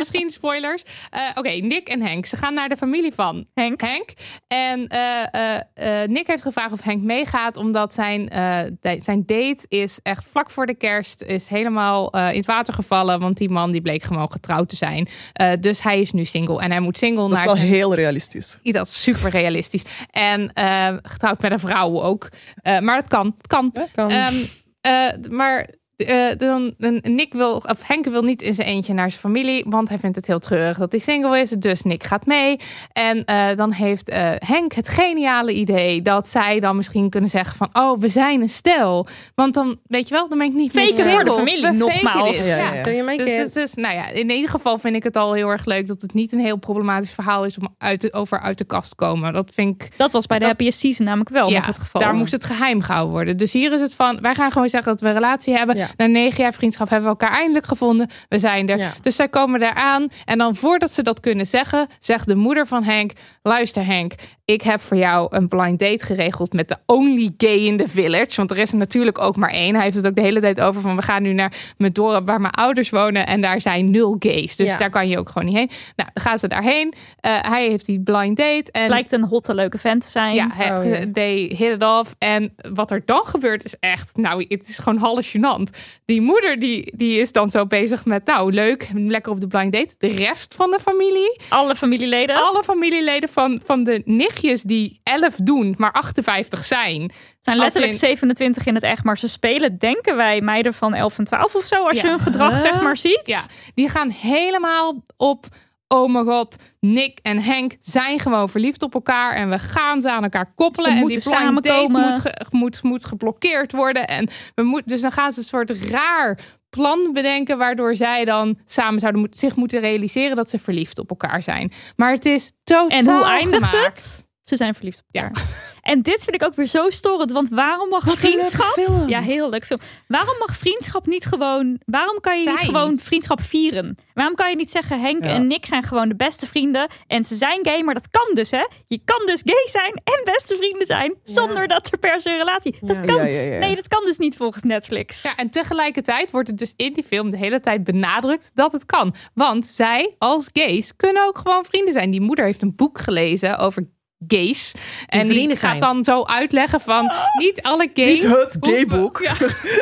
Misschien spoilers. Eh, Oké, Nick en Henk. Ze gaan naar de familie van Henk. Henk. En eh, eh, eh, Nick heeft gevraagd of Henk meegaat, omdat zijn, eh, zijn date is echt vlak voor de kerst is helemaal eh, in het water gevallen, want die man die bleek gewoon getrouwd te zijn. Eh, dus hij is nu single en hij moet single Dat is naar wel zijn heel realistisch. dat is super realistisch. En eh, getrouwd met een vrouw ook. Eh, maar het kan. Het kan. kan. Ehm, eh, maar eh, dan, dan- Nick wil, of Henk wil niet in zijn eentje naar zijn familie, want hij vindt het heel treurig dat hij single is. Dus Nick gaat mee. En eh, dan heeft eh, Henk het geniale idee dat zij dan misschien kunnen zeggen van, oh, we zijn een stel. Want dan, weet je wel, dan ben ik niet meer Faken voor single. de familie, We nogmaals. Ja, Ja, ja, ja. Dus het is, nou ja, in ieder geval vind ik het al heel erg leuk dat het niet een heel problematisch verhaal is om uit de, over uit de kast te komen. Dat vind ik. Dat was bij de Dat- Happiest Season namelijk wel nog het geval. daar moest het geheim gehouden worden. Dus hier is het van, wij gaan gewoon zeggen dat we een relatie hebben. Na negen jaar vriendschap hebben we elkaar eindelijk gevonden. We zijn er. Ja. Dus zij komen daar aan. En dan voordat ze dat kunnen zeggen, zegt de moeder van Henk: Luister, Henk, ik heb voor jou een blind date geregeld met de only gay in the village. Want er is er natuurlijk ook maar één. Hij heeft het ook de hele tijd over van we gaan nu naar mijn dorp waar mijn ouders wonen. En daar zijn nul gays. Dus Ja. daar kan je ook gewoon niet heen. Nou, dan gaan ze daarheen. Eh, hij heeft die blind date. En Blijkt een hotte, leuke vent te zijn. ja, Oh, they hit it off. En wat er dan gebeurt is echt, nou, het is gewoon hallucinant. Die moeder die, die is dan zo bezig met, nou, leuk, lekker op de blind date. De rest van de familie, Alle familieleden. alle familieleden van, van de nichtjes die 11 doen, maar 58 zijn. zijn letterlijk in- 27 in het echt, maar ze spelen, denken wij, meiden van 11 en 12 of zo. Als Ja. je hun gedrag zeg maar ziet. Ja, die gaan helemaal op. Oh mijn god, Nick en Henk zijn gewoon verliefd op elkaar. En we gaan ze aan elkaar koppelen. Ze en moeten die samenkomen. moet, ge- moet, moet geblokkeerd worden. En we moet, dus dan gaan ze een soort raar plan bedenken. Waardoor zij dan samen zouden moet, zich moeten realiseren dat ze verliefd op elkaar zijn. Maar het is totaal En hoe eindigt gemaakt. het? Ze zijn verliefd op elkaar. En dit vind ik ook weer zo storend. Want waarom mag Wat een leuke vriendschap... film. Ja, heel leuk film. Waarom mag vriendschap niet gewoon... Waarom kan je niet gewoon vriendschap vieren? Waarom kan je niet zeggen... Henk Ja. en Nick zijn gewoon de beste vrienden. En ze zijn gay, maar dat kan dus, hè? Je kan dus gay zijn en beste vrienden zijn. Zonder dat er per se een relatie... Dat Ja. kan. Ja, ja, ja. Nee, dat kan dus niet volgens Netflix. Ja, en tegelijkertijd wordt het dus in die film de hele tijd benadrukt dat het kan. Want zij als gays kunnen ook gewoon vrienden zijn. Die moeder heeft een boek gelezen over gays. en die gaat zijn. dan zo uitleggen van niet alle gays... Niet het gayboek. Ja,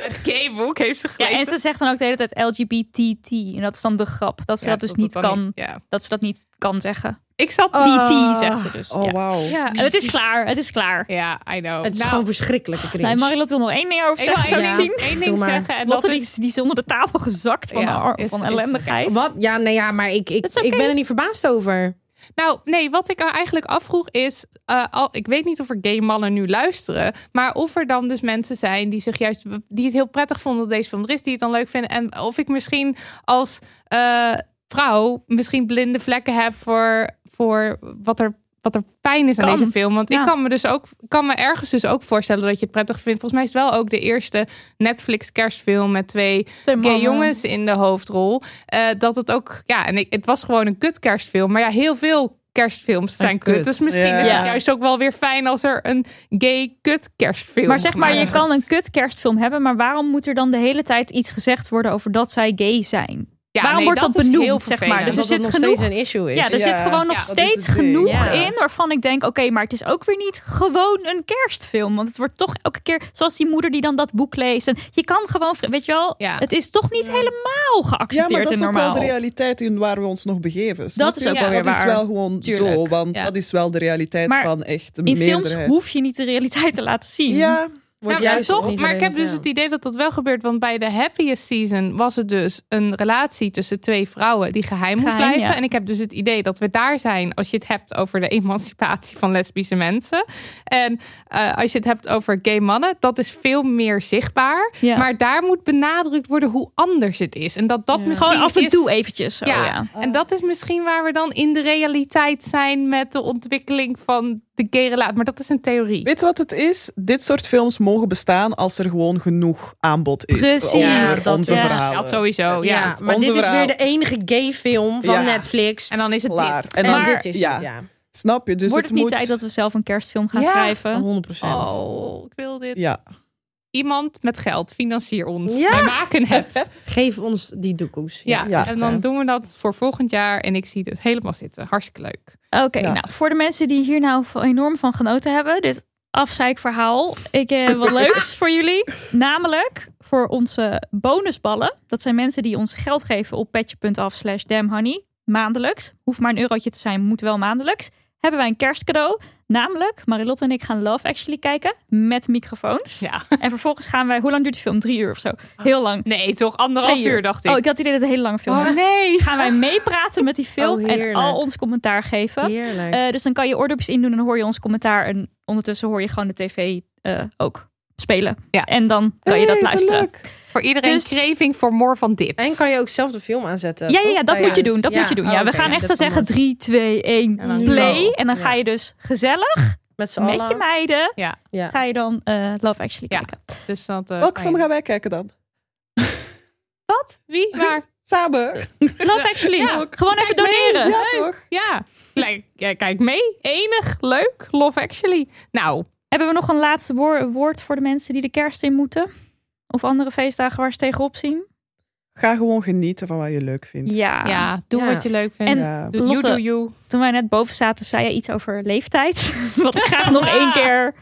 het gayboek heeft ze Ja, gelezen. en ze zegt dan ook de hele tijd LGBTT. En dat is dan de grap. Dat ze Ja, dat dus dat niet kan. niet- ja. Dat ze dat niet kan zeggen. Ik zat... TT zegt ze dus. Oh, ja. wauw. Ja, het is klaar. Het is klaar. ja, I know. Het is Nou, gewoon verschrikkelijke cringe. Nee, Marilot wil nog één ding over zeggen. Zou ik zien? Doe ding maar. zeggen. En dat Lotte die, is, die is onder de tafel gezakt van, Ja, de is- van is- ellendigheid. Wat? Ja, nee, ja, maar ik, ik, ik ben er niet verbaasd over. Nou, nee, wat ik eigenlijk afvroeg is... eh, al, ik weet niet of er gay mannen nu luisteren... maar of er dan dus mensen zijn die zich juist... die het heel prettig vonden deze film er is... die het dan leuk vinden. En of ik misschien als... eh, vrouw misschien blinde vlekken heb voor, voor wat er wat er pijn is aan Kan. deze film. Want Ja. ik kan me dus ook kan me ergens dus ook voorstellen dat je het prettig vindt. Volgens mij is het wel ook de eerste Netflix kerstfilm met twee Twee gay jongens in de hoofdrol. Eh, dat het ook, ja, en ik, het was gewoon een kut kerstfilm. Maar ja, heel veel kerstfilms zijn kut. kut. Dus misschien Ja. is het Ja. juist ook wel weer fijn als er een gay kut kerstfilm Maar zeg maar, je kan een kut kerstfilm hebben, maar waarom moet er dan de hele tijd iets gezegd worden over dat zij gay zijn? Ja, waarom nee, wordt dat, dat benoemd, zeg maar? Dus er dat zit nog genoeg. steeds een issue is. Ja, er Ja, zit gewoon nog ja, dat steeds genoeg Ja. in waarvan ik denk: oké, maar het is ook weer niet gewoon een kerstfilm. Want het wordt toch elke keer zoals die moeder die dan dat boek leest. En je kan gewoon, weet je wel, Ja. het is toch niet helemaal Ja, geaccepteerd maar dat is ook wel de realiteit in waar we ons nog begeven. snap is ook wel weer Dat is wel gewoon Tuurlijk. zo, want Ja. dat is wel de realiteit Maar van echt de in films hoef je niet de realiteit te laten zien. Ja, Wordt Ja, maar juist toch, maar ik heb dus het idee dat dat wel gebeurt. Want bij de happiest season was het dus een relatie tussen twee vrouwen die geheim, moest blijven. ja. En ik heb dus het idee dat we daar zijn als je het hebt over de emancipatie van lesbische mensen. En eh, als je het hebt over gay mannen, dat is veel meer zichtbaar. Ja. Maar daar moet benadrukt worden hoe anders het is. En dat dat misschien Gewoon af en is- toe eventjes. Zo, ja, ja. en dat is misschien waar we dan in de realiteit zijn met de ontwikkeling van de gay relatie. Maar dat is een theorie. weet je wat het is? Dit soort films mogen bestaan als er gewoon genoeg aanbod is Precies. over dat- onze ja. verhalen. Dat sowieso, ja. Ja, maar onze dit is verhaal. weer de enige gay film van Ja. Netflix. En dan is het Klaar. dit. En En dan, dit is ja, het, ja. snap je? Dus Wordt het het niet moet... tijd dat we zelf een kerstfilm gaan Ja. schrijven? 100 procent. Oh, ik wil dit. Ja, Iemand met geld, financier ons. Ja. Wij maken het. Geef ons die doekoes. Ja, Ja. en dan doen we dat voor volgend jaar. En ik zie het helemaal zitten. Hartstikke leuk. Oké, Ja. nou voor de mensen die hier nou enorm van genoten hebben, dit afzeikverhaal, ik heb wat leuks voor jullie. Namelijk voor onze bonusballen. Dat zijn mensen die ons geld geven op petje.af slash damnhoney. Maandelijks. Hoeft maar een eurotje te zijn, moet wel maandelijks. Hebben wij een kerstcadeau. Namelijk, Marilotte en ik gaan Love Actually kijken met microfoons. Ja. En vervolgens gaan wij, hoe lang duurt de film? Drie uur of zo. Heel lang. Nee, toch anderhalf Twee uur, dacht ik. Oh, ik had het idee dat het een hele lange film Oh, is. nee. Gaan wij meepraten met die film Oh, en heerlijk. al ons commentaar geven. Heerlijk. Eh, dus dan kan je oordopjes indoen en dan hoor je ons commentaar. En ondertussen hoor je gewoon de tv eh, ook spelen. Ja. En dan kan je dat Hey, luisteren. leuk. Voor iedereen Dus- craving voor more van dit. en kan je ook zelf de film aanzetten. Ja, ja, toch? ja, dat moet je doen. Dat Ja. moet je doen. Oh, Ja, we oké, gaan echt zo zeggen dan 3, 2, 1, En dan play. En dan ga je dus gezellig Met met je meiden. Ja, Ja. Ga je dan eh, Love Actually Ja. kijken. dus dat... eh, Welke film gaan wij kijken dan? Wat? Wie? Waar? Samen. Love Actually. Ja. Gewoon even mee. doneren. Ja, toch? Ja. Kijk, ja, kijk mee. Enig. Leuk. Love Actually. Nou, Hebben we nog een laatste woor- woord voor de mensen die de kerst in moeten? Of andere feestdagen waar ze tegenop zien? Ga gewoon genieten van wat je leuk vindt. Ja. ja, doe Ja. wat je leuk vindt. En Ja. You do you. Toen wij net boven zaten, zei je iets over leeftijd. Wat ik graag nog één keer...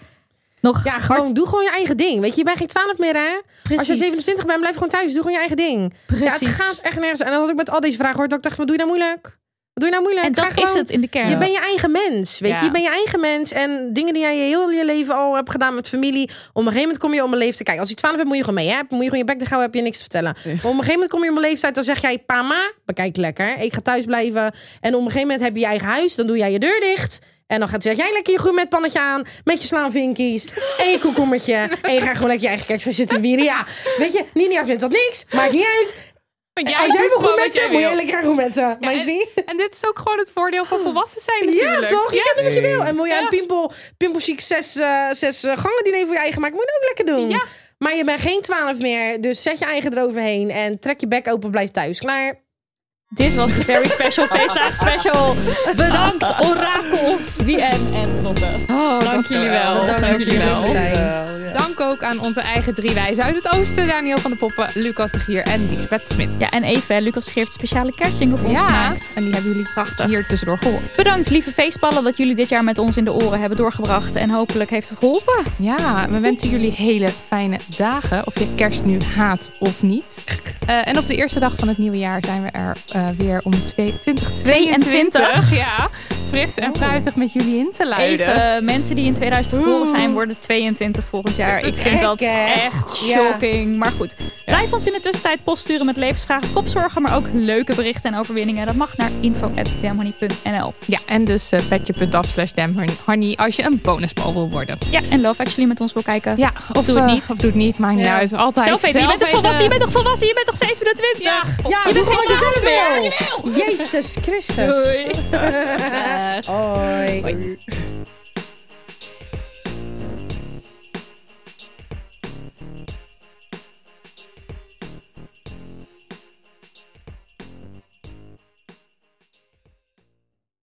Nog Ja, gewoon, doe gewoon je eigen ding. Weet je, je bent geen 12 meer, hè? Precies. Als je 27 bent, blijf gewoon thuis. Doe gewoon je eigen ding. Ja, het Precies. gaat echt nergens. En dan had ik met al deze vragen hoort, dat ik dacht, wat doe je nou moeilijk? Wat doe je nou moeilijk? En dat is gewoon- het in de kern. Je bent je eigen mens, weet Ja. je. Je bent je eigen mens. En dingen die jij je heel je leven al hebt gedaan met familie. Op een gegeven moment kom je om een leeftijd... Kijk, als je 12 bent, moet je gewoon mee, hè? Moet je gewoon je bek te houden, heb je niks te vertellen. Maar op een gegeven moment kom je om een leeftijd, dan zeg jij... Pama, bekijk lekker, ik ga thuis blijven. En op een gegeven moment heb je je eigen huis. Dan doe jij je deur dicht. En dan gaat zeg jij lekker je gourmetpannetje aan. Met je slaanvinkies. En je koekommertje. En je gaat gewoon lekker je eigen kerstfeest zitten vieren. Ja, weet je, Ninia vindt dat niks. Maakt niet uit. Want Als jij wil gourmetten, jij moet jij wil. lekker gaan gourmetten. Maar en- zie En dit is ook gewoon het voordeel van volwassen zijn natuurlijk. ja, toch? Je kan doen wat je wil. En wil jij Ja. een pimpel, pimpelchic zes, eh, zes eh, gangen diner voor je eigen maken, moet je ook lekker doen. Ja. Maar je bent geen twaalf meer, dus zet je eigen eroverheen en trek je bek open, blijf thuis. Klaar. Dit was de Very Special Feestdag Special. Bedankt, orakels. Wie en en Lotte. Oh, Dank jullie wel. Bedankt dat jullie wel. Dank ook aan onze eigen drie wijzen uit het oosten. Daniel van de Poppen, Lucas de Gier en Lisbeth Smit. Ja, en even, Lucas geeft speciale kerstjingle voor ons Ja, gemaakt. en die hebben jullie prachtig hier tussendoor gehoord. Bedankt, lieve feestballen, dat jullie dit jaar met ons in de oren hebben doorgebracht. En hopelijk heeft het geholpen. Ja, we wensen jullie hele fijne dagen. Of je kerst nu haat of niet. Eh, en op de eerste dag van het nieuwe jaar zijn we er eh, weer om twee- 2022. Ja, fris en fruitig met jullie in te luiden. Even, mensen die in 2000 geboren zijn, worden 22 volgend jaar. Ik vind dat echt Ja. shocking. Maar goed, blijf ons in de tussentijd post sturen met levensvragen, kopzorgen, maar ook leuke berichten en overwinningen. Dat mag naar info.damhoney.nl. Ja, en dus uh, petje.af slash damhoney als je een bonusbal wil worden. Ja, en Love Actually met ons wil kijken. Ja, of doe het eh, niet. Of doe het niet, maakt niet Ja. uit. Altijd Zelf weten, je bent toch volwassen, je bent toch volwassen, je bent toch 27. Ja, je bent gewoon geen jezelf meer. Jezus Christus. Doei. Hoi.